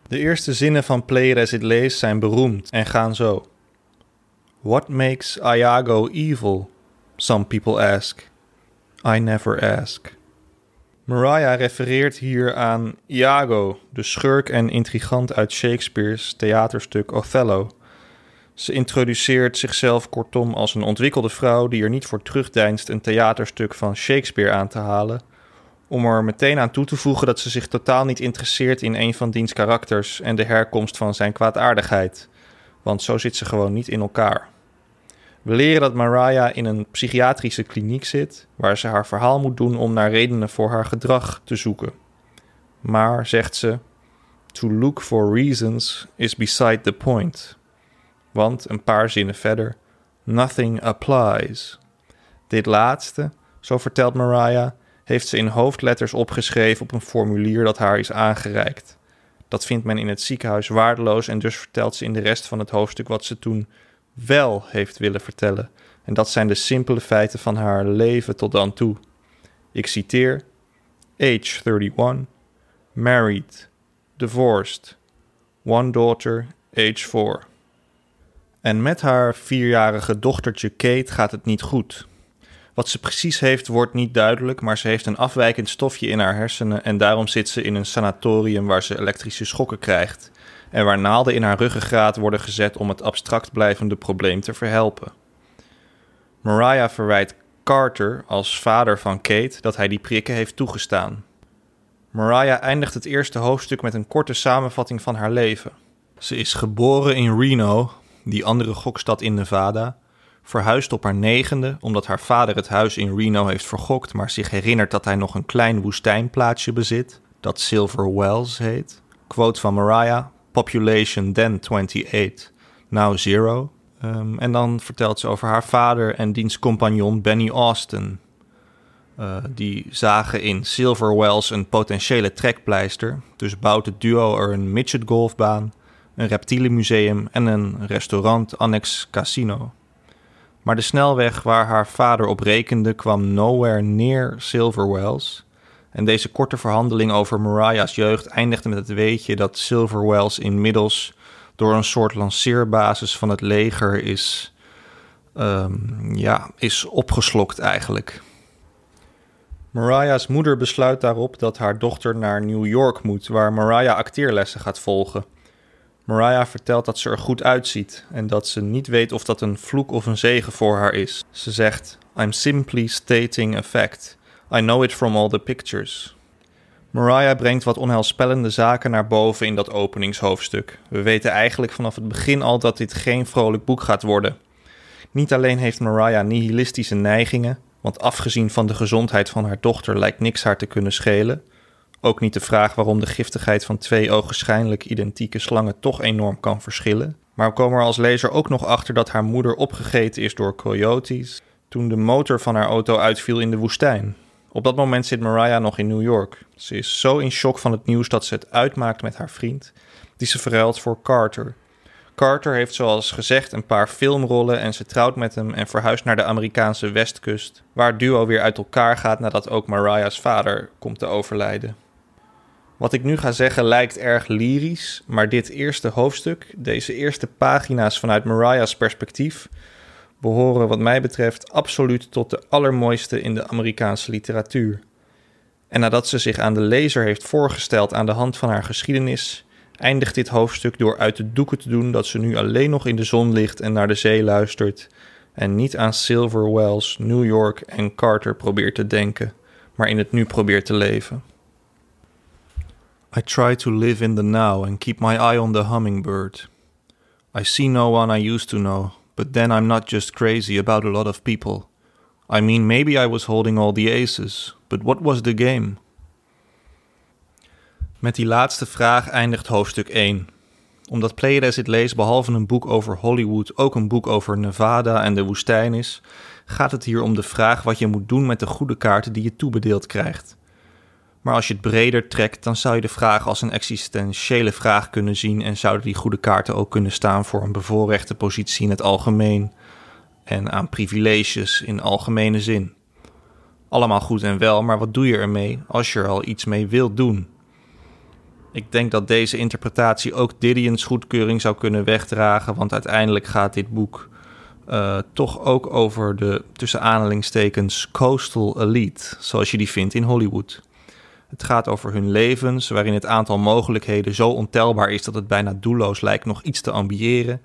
S1: De eerste zinnen van Play It As It Lays zijn beroemd en gaan zo. What makes Iago evil? Some people ask. I never ask. Mariah refereert hier aan Iago, de schurk en intrigant uit Shakespeare's theaterstuk Othello. Ze introduceert zichzelf kortom als een ontwikkelde vrouw die er niet voor terugdeinst een theaterstuk van Shakespeare aan te halen, om er meteen aan toe te voegen dat ze zich totaal niet interesseert in een van diens karakters en de herkomst van zijn kwaadaardigheid, want zo zit ze gewoon niet in elkaar. We leren dat Mariah in een psychiatrische kliniek zit, waar ze haar verhaal moet doen om naar redenen voor haar gedrag te zoeken. Maar, zegt ze, to look for reasons is beside the point. Want, een paar zinnen verder, nothing applies. Dit laatste, zo vertelt Mariah, heeft ze in hoofdletters opgeschreven op een formulier dat haar is aangereikt. Dat vindt men in het ziekenhuis waardeloos en dus vertelt ze in de rest van het hoofdstuk wat ze toen wel heeft willen vertellen En dat zijn de simpele feiten van haar leven tot dan toe. Ik citeer: Age 31, married, divorced, one daughter, age 4. En met haar vierjarige dochtertje Kate gaat het niet goed. Wat ze precies heeft wordt niet duidelijk, maar ze heeft een afwijkend stofje in haar hersenen en daarom zit ze in een sanatorium waar ze elektrische schokken krijgt en waar naalden in haar ruggengraat worden gezet om het abstract blijvende probleem te verhelpen. Mariah verwijt Carter als vader van Kate dat hij die prikken heeft toegestaan. Mariah eindigt het eerste hoofdstuk met een korte samenvatting van haar leven. Ze is geboren in Reno, die andere gokstad in Nevada, verhuisd op haar negende omdat haar vader het huis in Reno heeft vergokt, maar zich herinnert dat hij nog een klein woestijnplaatsje bezit, dat Silver Wells heet. Quote van Mariah: Population then 28, now zero. Um, en dan vertelt ze over haar vader en diens compagnon Benny Austin. Uh, die zagen in Silver Wells een potentiële trekpleister. Dus bouwt het duo er een midget golfbaan, een reptielenmuseum en een restaurant annex casino. Maar de snelweg waar haar vader op rekende kwam nowhere near Silver Wells. En deze korte verhandeling over Mariah's jeugd eindigde met het weetje dat Silver Wells inmiddels door een soort lanceerbasis van het leger is, um, ja, is opgeslokt eigenlijk. Mariah's moeder besluit daarop dat haar dochter naar New York moet, waar Mariah acteerlessen gaat volgen. Mariah vertelt dat ze er goed uitziet en dat ze niet weet of dat een vloek of een zegen voor haar is. Ze zegt: I'm simply stating a fact. I know it from all the pictures. Mariah brengt wat onheilspellende zaken naar boven in dat openingshoofdstuk. We weten eigenlijk vanaf het begin al dat dit geen vrolijk boek gaat worden. Niet alleen heeft Mariah nihilistische neigingen, want afgezien van de gezondheid van haar dochter lijkt niks haar te kunnen schelen. Ook niet de vraag waarom de giftigheid van twee ogenschijnlijk identieke slangen toch enorm kan verschillen. Maar we komen er als lezer ook nog achter dat haar moeder opgegeten is door coyotes toen de motor van haar auto uitviel in de woestijn. Op dat moment zit Mariah nog in New York. Ze is zo in shock van het nieuws dat ze het uitmaakt met haar vriend, die ze verruilt voor Carter. Carter heeft zoals gezegd een paar filmrollen en ze trouwt met hem en verhuist naar de Amerikaanse westkust, waar het duo weer uit elkaar gaat nadat ook Mariah's vader komt te overlijden. Wat ik nu ga zeggen lijkt erg lyrisch, maar dit eerste hoofdstuk, deze eerste pagina's vanuit Mariah's perspectief, behoren wat mij betreft absoluut tot de allermooiste in de Amerikaanse literatuur. En nadat ze zich aan de lezer heeft voorgesteld aan de hand van haar geschiedenis, eindigt dit hoofdstuk door uit de doeken te doen dat ze nu alleen nog in de zon ligt en naar de zee luistert en niet aan Silver Wells, New York en Carter probeert te denken, maar in het nu probeert te leven. I try to live in the now and keep my eye on the hummingbird. I see no one I used to know, but then I'm not just crazy about a lot of people. I mean, maybe I was holding all the aces, but what was the game? Met die laatste vraag eindigt hoofdstuk 1. Omdat Play It leest behalve een boek over Hollywood ook een boek over Nevada en de woestijn is, gaat het hier om de vraag wat je moet doen met de goede kaarten die je toebedeeld krijgt. Maar als je het breder trekt, dan zou je de vraag als een existentiële vraag kunnen zien en zouden die goede kaarten ook kunnen staan voor een bevoorrechte positie in het algemeen en aan privileges in algemene zin. Allemaal goed en wel, maar wat doe je ermee als je er al iets mee wilt doen? Ik denk dat deze interpretatie ook Didion's goedkeuring zou kunnen wegdragen, want uiteindelijk gaat dit boek uh, toch ook over de tussen aanhalingstekens coastal elite, zoals je die vindt in Hollywood. Het gaat over hun levens, waarin het aantal mogelijkheden zo ontelbaar is dat het bijna doelloos lijkt nog iets te ambiëren.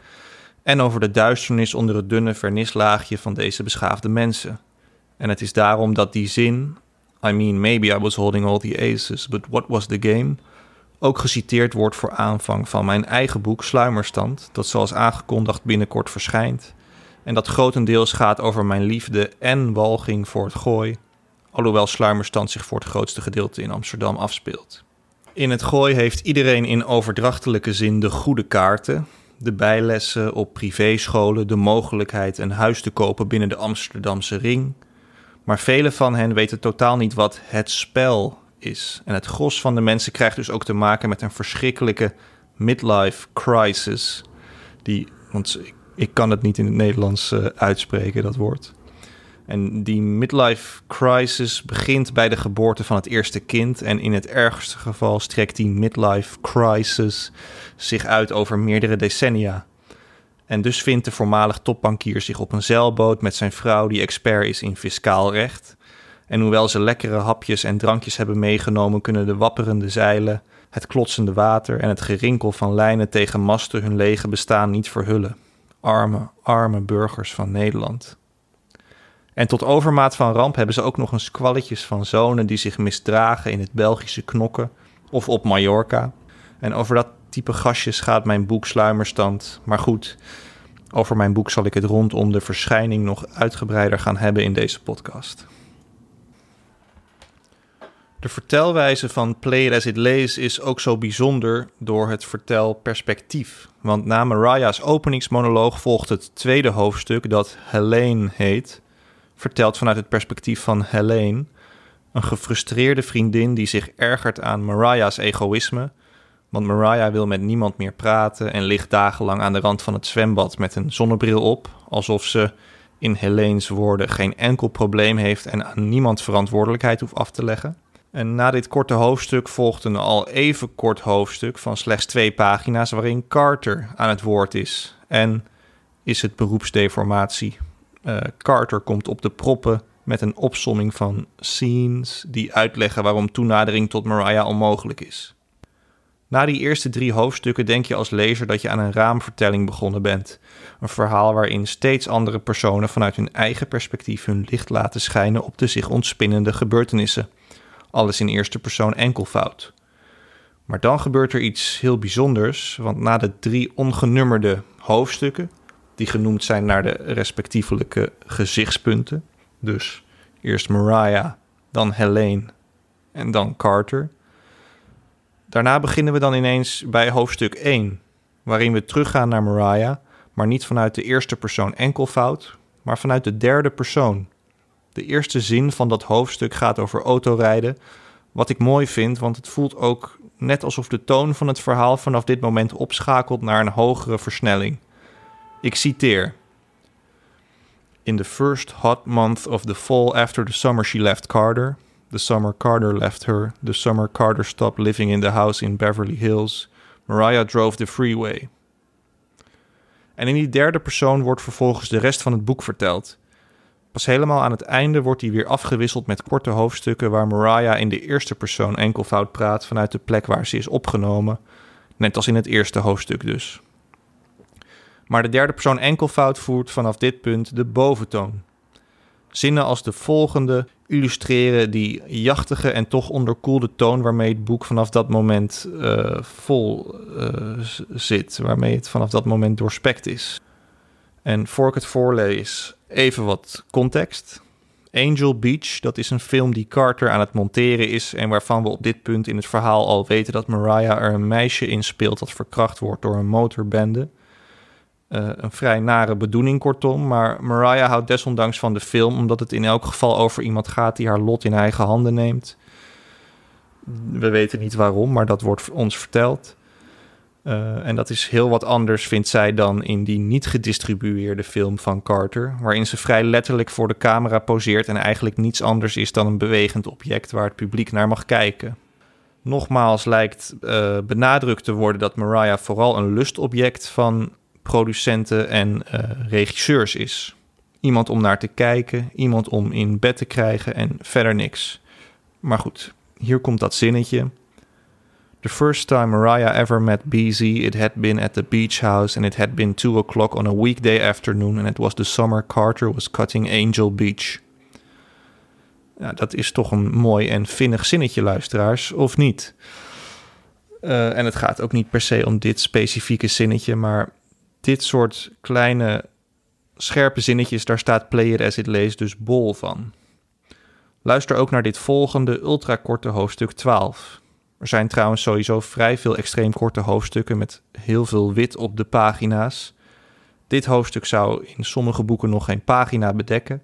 S1: En over de duisternis onder het dunne vernislaagje van deze beschaafde mensen. En het is daarom dat die zin, I mean, maybe I was holding all the aces, but what was the game? Ook geciteerd wordt voor aanvang van mijn eigen boek Sluimerstand, dat zoals aangekondigd binnenkort verschijnt. En dat grotendeels gaat over mijn liefde en walging voor het gooi alhoewel Sluimerstand zich voor het grootste gedeelte in Amsterdam afspeelt. In het gooi heeft iedereen in overdrachtelijke zin de goede kaarten, de bijlessen op privéscholen, de mogelijkheid een huis te kopen binnen de Amsterdamse ring. Maar velen van hen weten totaal niet wat het spel is. En het gros van de mensen krijgt dus ook te maken met een verschrikkelijke midlife crisis. Die, want ik kan het niet in het Nederlands uh, uitspreken, dat woord. En die midlife crisis begint bij de geboorte van het eerste kind. En in het ergste geval strekt die midlife crisis zich uit over meerdere decennia. En dus vindt de voormalig topbankier zich op een zeilboot met zijn vrouw, die expert is in fiscaal recht. En hoewel ze lekkere hapjes en drankjes hebben meegenomen, kunnen de wapperende zeilen, het klotsende water en het gerinkel van lijnen tegen masten hun lege bestaan niet verhullen. Arme, arme burgers van Nederland. En tot overmaat van ramp hebben ze ook nog eens squalletjes van zonen die zich misdragen in het Belgische knokken of op Mallorca. En over dat type gastjes gaat mijn boek Sluimerstand. Maar goed, over mijn boek zal ik het rondom de verschijning nog uitgebreider gaan hebben in deze podcast. De vertelwijze van Play As It Lays is ook zo bijzonder door het vertelperspectief. Want na Mariah's openingsmonoloog volgt het tweede hoofdstuk dat Helene heet, verteld vanuit het perspectief van Helene, een gefrustreerde vriendin die zich ergert aan Mariah's egoïsme want Mariah wil met niemand meer praten en ligt dagenlang aan de rand van het zwembad met een zonnebril op, alsof ze, in Helene's woorden, geen enkel probleem heeft en aan niemand verantwoordelijkheid hoeft af te leggen. En na dit korte hoofdstuk volgt een al even kort hoofdstuk van slechts twee pagina's waarin Carter aan het woord is. En is het beroepsdeformatie. Uh, Carter komt op de proppen met een opsomming van scenes die uitleggen waarom toenadering tot Mariah onmogelijk is. Na die eerste drie hoofdstukken denk je als lezer dat je aan een raamvertelling begonnen bent. Een verhaal waarin steeds andere personen vanuit hun eigen perspectief hun licht laten schijnen op de zich ontspinnende gebeurtenissen. Alles in eerste persoon enkelvoud. Maar dan gebeurt er iets heel bijzonders, want na de drie ongenummerde hoofdstukken, die genoemd zijn naar de respectievelijke gezichtspunten, dus eerst Mariah, dan Helene en dan Carter Daarna beginnen we dan ineens bij hoofdstuk 1, waarin we teruggaan naar Mariah, maar niet vanuit de eerste persoon enkelvoud, maar vanuit de derde persoon. De eerste zin van dat hoofdstuk gaat over autorijden, wat ik mooi vind, want het voelt ook net alsof de toon van het verhaal vanaf dit moment opschakelt naar een hogere versnelling. Ik citeer. In the first hot month of the fall after the summer she left Carter, The summer Carter left her. The summer Carter stopped living in the house in Beverly Hills. Mariah drove the freeway. En in die derde persoon wordt vervolgens de rest van het boek verteld. Pas helemaal aan het einde wordt hij weer afgewisseld met korte hoofdstukken waar Mariah in de eerste persoon enkelvoud praat vanuit de plek waar ze is opgenomen, net als in het eerste hoofdstuk dus. Maar de derde persoon enkelvoud voert vanaf dit punt de boventoon. Zinnen als de volgende illustreren die jachtige en toch onderkoelde toon waarmee het boek vanaf dat moment uh, vol uh, zit, waarmee het vanaf dat moment doorspekt is. En voor ik het voorlees, even wat context. Angel Beach, dat is een film die Carter aan het monteren is en waarvan we op dit punt in het verhaal al weten dat Mariah er een meisje in speelt dat verkracht wordt door een motorbende. Uh, een vrij nare bedoeling, kortom. Maar Mariah houdt desondanks van de film, omdat het in elk geval over iemand gaat die haar lot in eigen handen neemt. We weten niet waarom, maar dat wordt ons verteld. Uh, en dat is heel wat anders, vindt zij, dan in die niet gedistribueerde film van Carter, waarin ze vrij letterlijk voor de camera poseert en eigenlijk niets anders is dan een bewegend object waar het publiek naar mag kijken. Nogmaals lijkt uh, benadrukt te worden dat Mariah vooral een lustobject van producenten en uh, regisseurs is. Iemand om naar te kijken, iemand om in bed te krijgen en verder niks. Maar goed, hier komt dat zinnetje. The first time Mariah ever met BZ, it had been at the beach house and it had been two o'clock on a weekday afternoon and it was the summer Carter was cutting Angel Beach. Ja, dat is toch een mooi en vinnig zinnetje, luisteraars, of niet? Uh, en het gaat ook niet per se om dit specifieke zinnetje, maar dit soort kleine scherpe zinnetjes, daar staat Play It As It Lays dus bol van. Luister ook naar dit volgende ultrakorte hoofdstuk 12. Er zijn trouwens sowieso vrij veel extreem korte hoofdstukken met heel veel wit op de pagina's. Dit hoofdstuk zou in sommige boeken nog geen pagina bedekken,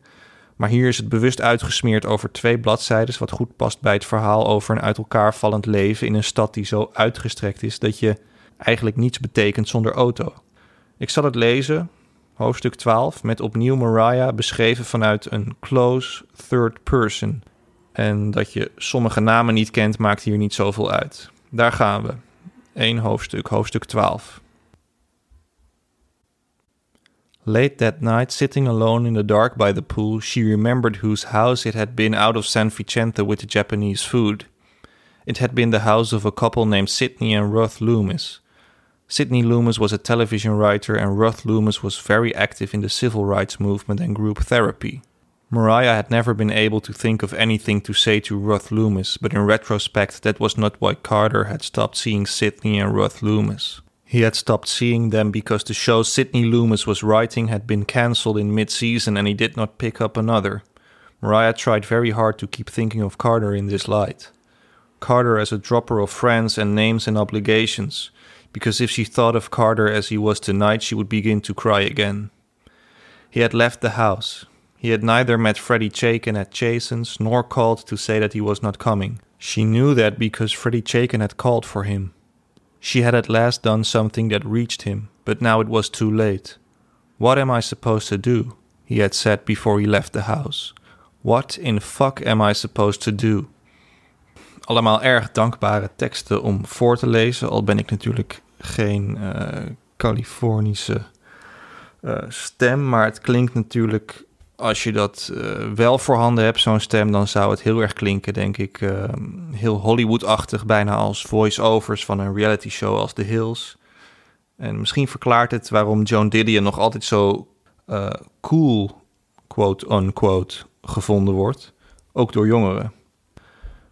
S1: maar hier is het bewust uitgesmeerd over twee bladzijden, wat goed past bij het verhaal over een uit elkaar vallend leven in een stad die zo uitgestrekt is dat je eigenlijk niets betekent zonder auto. Ik zal het lezen, hoofdstuk 12, met opnieuw Mariah beschreven vanuit een close third person. En dat je sommige namen niet kent, maakt hier niet zoveel uit. Daar gaan we. Eén hoofdstuk, hoofdstuk 12. Late that night, sitting alone in the dark by the pool, she remembered whose house it had been out of San Vicente with the Japanese food. It had been the house of a couple named Sidney and Ruth Loomis. Sidney Loomis was a television writer, and Ruth Loomis was very active in the civil rights movement and group therapy. Mariah had never been able to think of anything to say to Ruth Loomis, but in retrospect, that was not why Carter had stopped seeing Sidney and Ruth Loomis. He had stopped seeing them because the show Sidney Loomis was writing had been cancelled in mid season and he did not pick up another. Mariah tried very hard to keep thinking of Carter in this light. Carter as a dropper of friends and names and obligations, because if she thought of Carter as he was tonight, she would begin to cry again. He had left the house. He had neither met Freddie Chaikin at Jason's nor called to say that he was not coming. She knew that because Freddie Chaikin had called for him. She had at last done something that reached him, but now it was too late. What am I supposed to do? He had said before he left the house. What in fuck am I supposed to do? Allemaal erg dankbare teksten om voor te lezen, al ben ik natuurlijk geen uh, Californische uh, stem, maar het klinkt natuurlijk als je dat uh, wel voorhanden hebt, zo'n stem, dan zou het heel erg klinken, denk ik. Heel Hollywood-achtig, bijna als voice-overs van een reality show als The Hills. En misschien verklaart het waarom Joan Didion nog altijd zo cool, quote-unquote, gevonden wordt. Ook door jongeren.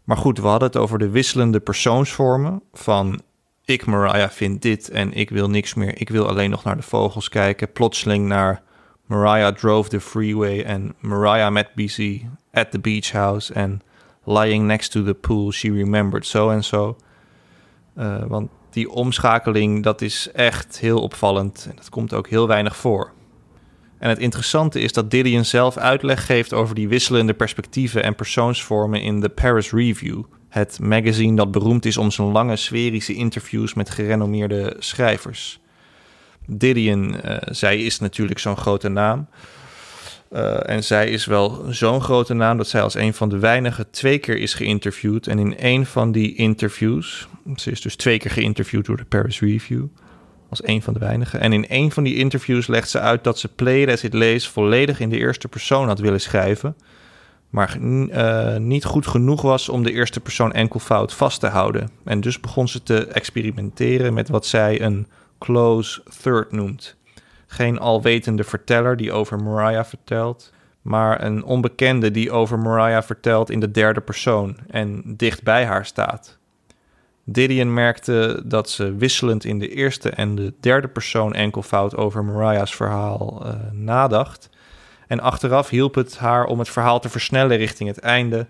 S1: Maar goed, we hadden het over de wisselende persoonsvormen van ik, Mariah, vind dit en ik wil niks meer. Ik wil alleen nog naar de vogels kijken. Plotseling naar Mariah drove the freeway and Mariah met BC at the beach house and lying next to the pool she remembered so and so. Uh, want die omschakeling, dat is echt heel opvallend en dat komt ook heel weinig voor. En het interessante is dat Didion zelf uitleg geeft over die wisselende perspectieven en persoonsvormen in de Paris Review, het magazine dat beroemd is om zijn lange sferische interviews met gerenommeerde schrijvers. Didion, uh, zij is natuurlijk zo'n grote naam. Uh, en zij is wel zo'n grote naam dat zij als een van de weinigen twee keer is geïnterviewd. En in een van die interviews, ze is dus twee keer geïnterviewd door de Paris Review, als een van de weinigen. En in een van die interviews legt ze uit dat ze Play As It Lays volledig in de eerste persoon had willen schrijven. Maar uh, niet goed genoeg was om de eerste persoon enkelvoud vast te houden. En dus begon ze te experimenteren met wat zij een close third noemt. Geen alwetende verteller die over Mariah vertelt, maar een onbekende die over Mariah vertelt in de derde persoon en dicht bij haar staat. Didion merkte dat ze wisselend in de eerste en de derde persoon enkelvoud over Mariah's verhaal uh, nadacht. En achteraf hielp het haar om het verhaal te versnellen richting het einde.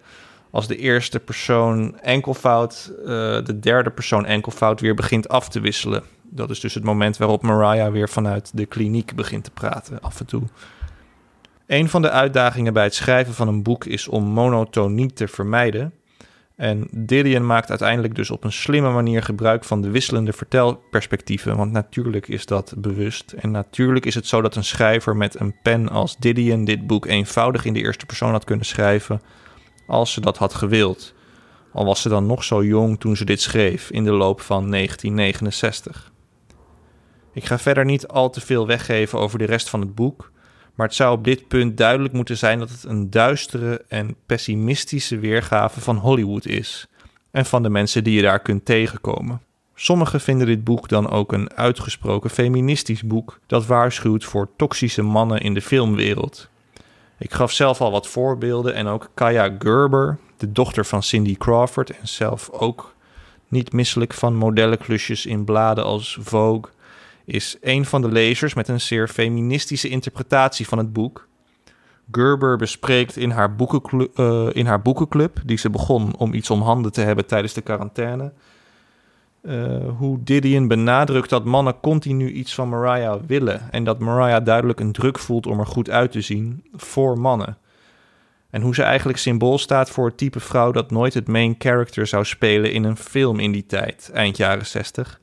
S1: Als de eerste persoon enkelvoud uh, de derde persoon enkelvoud weer begint af te wisselen dat is dus het moment waarop Mariah weer vanuit de kliniek begint te praten, af en toe. Een van de uitdagingen bij het schrijven van een boek is om monotonie te vermijden. En Didion maakt uiteindelijk dus op een slimme manier gebruik van de wisselende vertelperspectieven. Want natuurlijk is dat bewust. En natuurlijk is het zo dat een schrijver met een pen als Didion dit boek eenvoudig in de eerste persoon had kunnen schrijven. Als ze dat had gewild. Al was ze dan nog zo jong toen ze dit schreef in de loop van 1969. Ik ga verder niet al te veel weggeven over de rest van het boek, maar het zou op dit punt duidelijk moeten zijn dat het een duistere en pessimistische weergave van Hollywood is en van de mensen die je daar kunt tegenkomen. Sommigen vinden dit boek dan ook een uitgesproken feministisch boek dat waarschuwt voor toxische mannen in de filmwereld. Ik gaf zelf al wat voorbeelden en ook Kaya Gerber, de dochter van Cindy Crawford en zelf ook niet misselijk van modellenklusjes in bladen als Vogue, is een van de lezers met een zeer feministische interpretatie van het boek. Gerber bespreekt in haar, boekenclub, uh, in haar boekenclub, die ze begon om iets om handen te hebben tijdens de quarantaine, uh, hoe Didion benadrukt dat mannen continu iets van Mariah willen en dat Mariah duidelijk een druk voelt om er goed uit te zien voor mannen. En hoe ze eigenlijk symbool staat voor het type vrouw dat nooit het main character zou spelen in een film in die tijd, eind jaren 60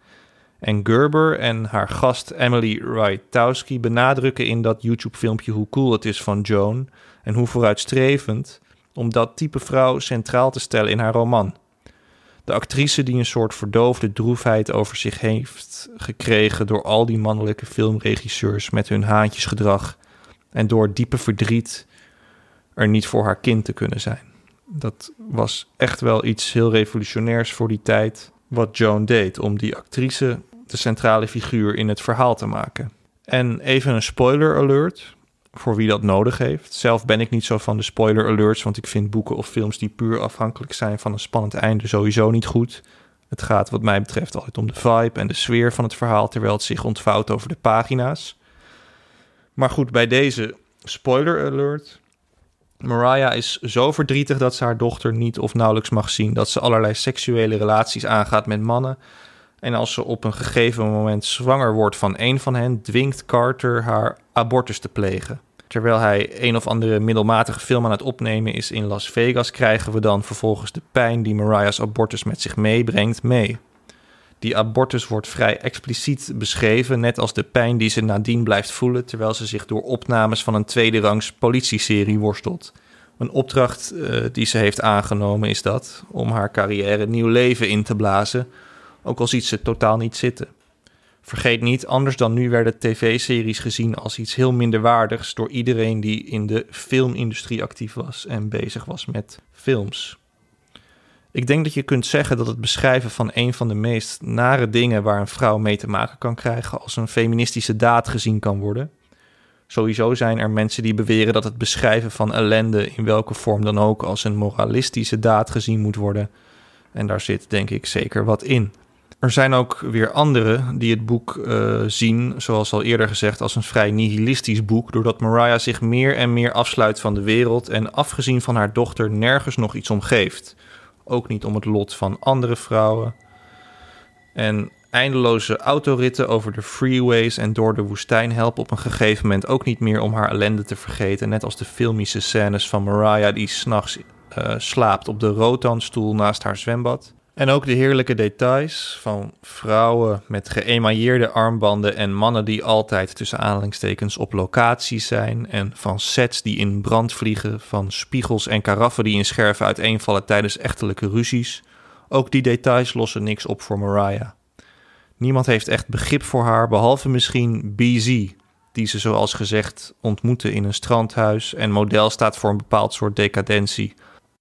S1: En Gerber en haar gast Emily Ratajkowski benadrukken in dat YouTube-filmpje hoe cool het is van Joan en hoe vooruitstrevend om dat type vrouw centraal te stellen in haar roman. De actrice die een soort verdoofde droefheid over zich heeft gekregen door al die mannelijke filmregisseurs met hun haantjesgedrag en door diepe verdriet er niet voor haar kind te kunnen zijn. Dat was echt wel iets heel revolutionairs voor die tijd, wat Joan deed, om die actrice de centrale figuur in het verhaal te maken. En even een spoiler alert voor wie dat nodig heeft. Zelf ben ik niet zo van de spoiler alerts, want ik vind boeken of films die puur afhankelijk zijn van een spannend einde sowieso niet goed. Het gaat wat mij betreft altijd om de vibe en de sfeer van het verhaal, terwijl het zich ontvouwt over de pagina's. Maar goed, bij deze spoiler alert. Mariah is zo verdrietig dat ze haar dochter niet of nauwelijks mag zien, dat ze allerlei seksuele relaties aangaat met mannen. En als ze op een gegeven moment zwanger wordt van een van hen, dwingt Carter haar abortus te plegen. Terwijl hij een of andere middelmatige film aan het opnemen is in Las Vegas, krijgen we dan vervolgens de pijn die Mariah's abortus met zich meebrengt mee. Die abortus wordt vrij expliciet beschreven, net als de pijn die ze nadien blijft voelen terwijl ze zich door opnames van een tweede rangs politieserie worstelt. Een opdracht uh, die ze heeft aangenomen is dat, om haar carrière nieuw leven in te blazen, ook al ziet ze totaal niet zitten. Vergeet niet, anders dan nu werden tv-series gezien als iets heel minderwaardigs door iedereen die in de filmindustrie actief was en bezig was met films. Ik denk dat je kunt zeggen dat het beschrijven van een van de meest nare dingen waar een vrouw mee te maken kan krijgen als een feministische daad gezien kan worden. Sowieso zijn er mensen die beweren dat het beschrijven van ellende in welke vorm dan ook als een moralistische daad gezien moet worden. En daar zit denk ik zeker wat in. Er zijn ook weer anderen die het boek uh, zien, zoals al eerder gezegd, als een vrij nihilistisch boek, doordat Mariah zich meer en meer afsluit van de wereld en afgezien van haar dochter nergens nog iets om geeft. Ook niet om het lot van andere vrouwen. En eindeloze autoritten over de freeways en door de woestijn helpen op een gegeven moment ook niet meer om haar ellende te vergeten. Net als de filmische scènes van Mariah die s'nachts uh, slaapt op de rotanstoel naast haar zwembad. En ook de heerlijke details van vrouwen met geëmailleerde armbanden en mannen die altijd tussen aanhalingstekens op locatie zijn. En van sets die in brand vliegen, van spiegels en karaffen die in scherven uiteenvallen tijdens echtelijke ruzies. Ook die details lossen niks op voor Mariah. Niemand heeft echt begrip voor haar, behalve misschien BZ, die ze zoals gezegd ontmoeten in een strandhuis en model staat voor een bepaald soort decadentie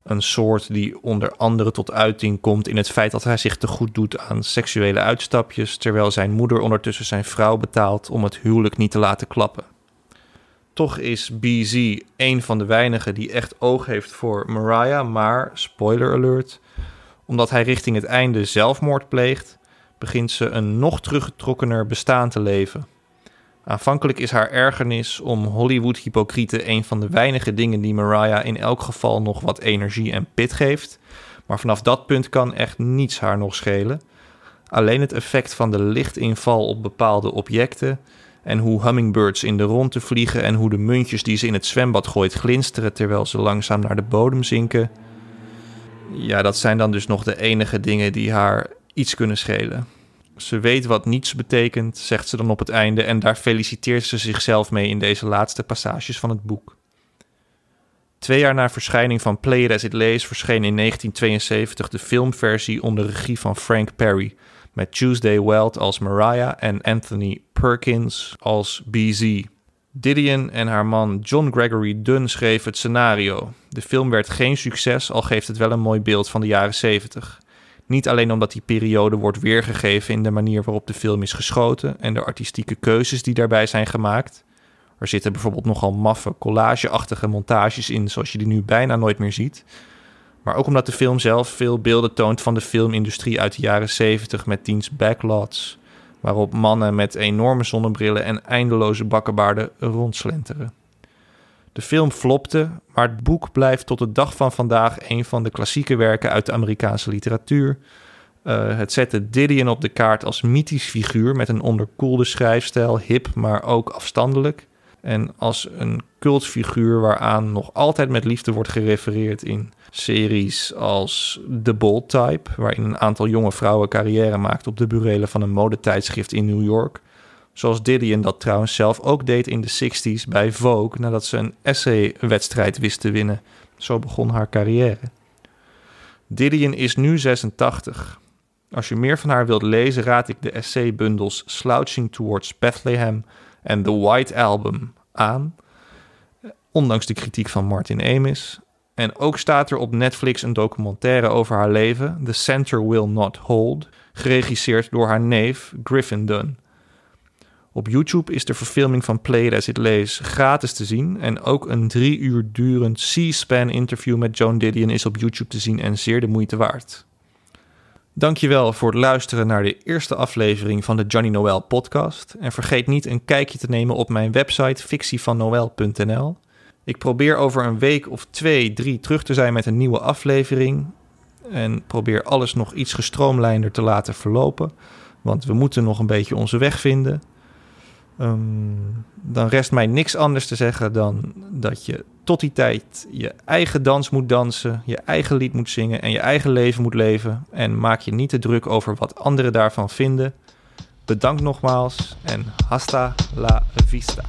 S1: een soort die onder andere tot uiting komt in het feit dat hij zich te goed doet aan seksuele uitstapjes, terwijl zijn moeder ondertussen zijn vrouw betaalt om het huwelijk niet te laten klappen. Toch is BZ een van de weinigen die echt oog heeft voor Mariah, maar, spoiler alert, omdat hij richting het einde zelfmoord pleegt, begint ze een nog teruggetrokkener bestaan te leven. Aanvankelijk is haar ergernis om Hollywood-hypocrieten een van de weinige dingen die Mariah in elk geval nog wat energie en pit geeft. Maar vanaf dat punt kan echt niets haar nog schelen. Alleen het effect van de lichtinval op bepaalde objecten en hoe hummingbirds in de rondte vliegen en hoe de muntjes die ze in het zwembad gooit glinsteren terwijl ze langzaam naar de bodem zinken. Ja, dat zijn dan dus nog de enige dingen die haar iets kunnen schelen. Ze weet wat niets betekent, zegt ze dan op het einde, en daar feliciteert ze zichzelf mee in deze laatste passages van het boek. Twee jaar na verschijning van Play As It Lays verscheen in 1972 de filmversie onder regie van Frank Perry, met Tuesday Weld als Mariah en Anthony Perkins als BZ. Didion en haar man John Gregory Dunn schreven het scenario. De film werd geen succes, al geeft het wel een mooi beeld van de jaren 70. Niet alleen omdat die periode wordt weergegeven in de manier waarop de film is geschoten en de artistieke keuzes die daarbij zijn gemaakt. Er zitten bijvoorbeeld nogal maffe, collageachtige montages in, zoals je die nu bijna nooit meer ziet. Maar ook omdat de film zelf veel beelden toont van de filmindustrie uit de jaren 70 met diens backlots, waarop mannen met enorme zonnebrillen en eindeloze bakkenbaarden rondslenteren. De film flopte, maar het boek blijft tot de dag van vandaag een van de klassieke werken uit de Amerikaanse literatuur. Uh, het zette Didion op de kaart als mythisch figuur met een onderkoelde schrijfstijl, hip, maar ook afstandelijk. En als een cultfiguur waaraan nog altijd met liefde wordt gerefereerd in series als The Bold Type, waarin een aantal jonge vrouwen carrière maakt op de burelen van een modetijdschrift in New York. Zoals Didion dat trouwens zelf ook deed in de 60s bij Vogue nadat ze een essay-wedstrijd wist te winnen. Zo begon haar carrière. Didion is nu 86. Als je meer van haar wilt lezen, raad ik de essaybundels Slouching Towards Bethlehem en The White Album aan. Ondanks de kritiek van Martin Amis. En ook staat er op Netflix een documentaire over haar leven, The Center Will Not Hold, geregisseerd door haar neef Griffin Dunn. Op YouTube is de verfilming van Play As It Lays gratis te zien. En ook een drie uur durend C-SPAN interview met Joan Didion is op YouTube te zien en zeer de moeite waard. Dankjewel voor het luisteren naar de eerste aflevering van de Johnny Noel podcast. En vergeet niet een kijkje te nemen op mijn website fictievannoel.nl. Ik probeer over een week of twee, drie terug te zijn met een nieuwe aflevering. En probeer alles nog iets gestroomlijnder te laten verlopen. Want we moeten nog een beetje onze weg vinden. Ehm, dan rest mij niks anders te zeggen dan dat je tot die tijd je eigen dans moet dansen, je eigen lied moet zingen en je eigen leven moet leven. En maak je niet te druk over wat anderen daarvan vinden. Bedankt nogmaals en hasta la vista.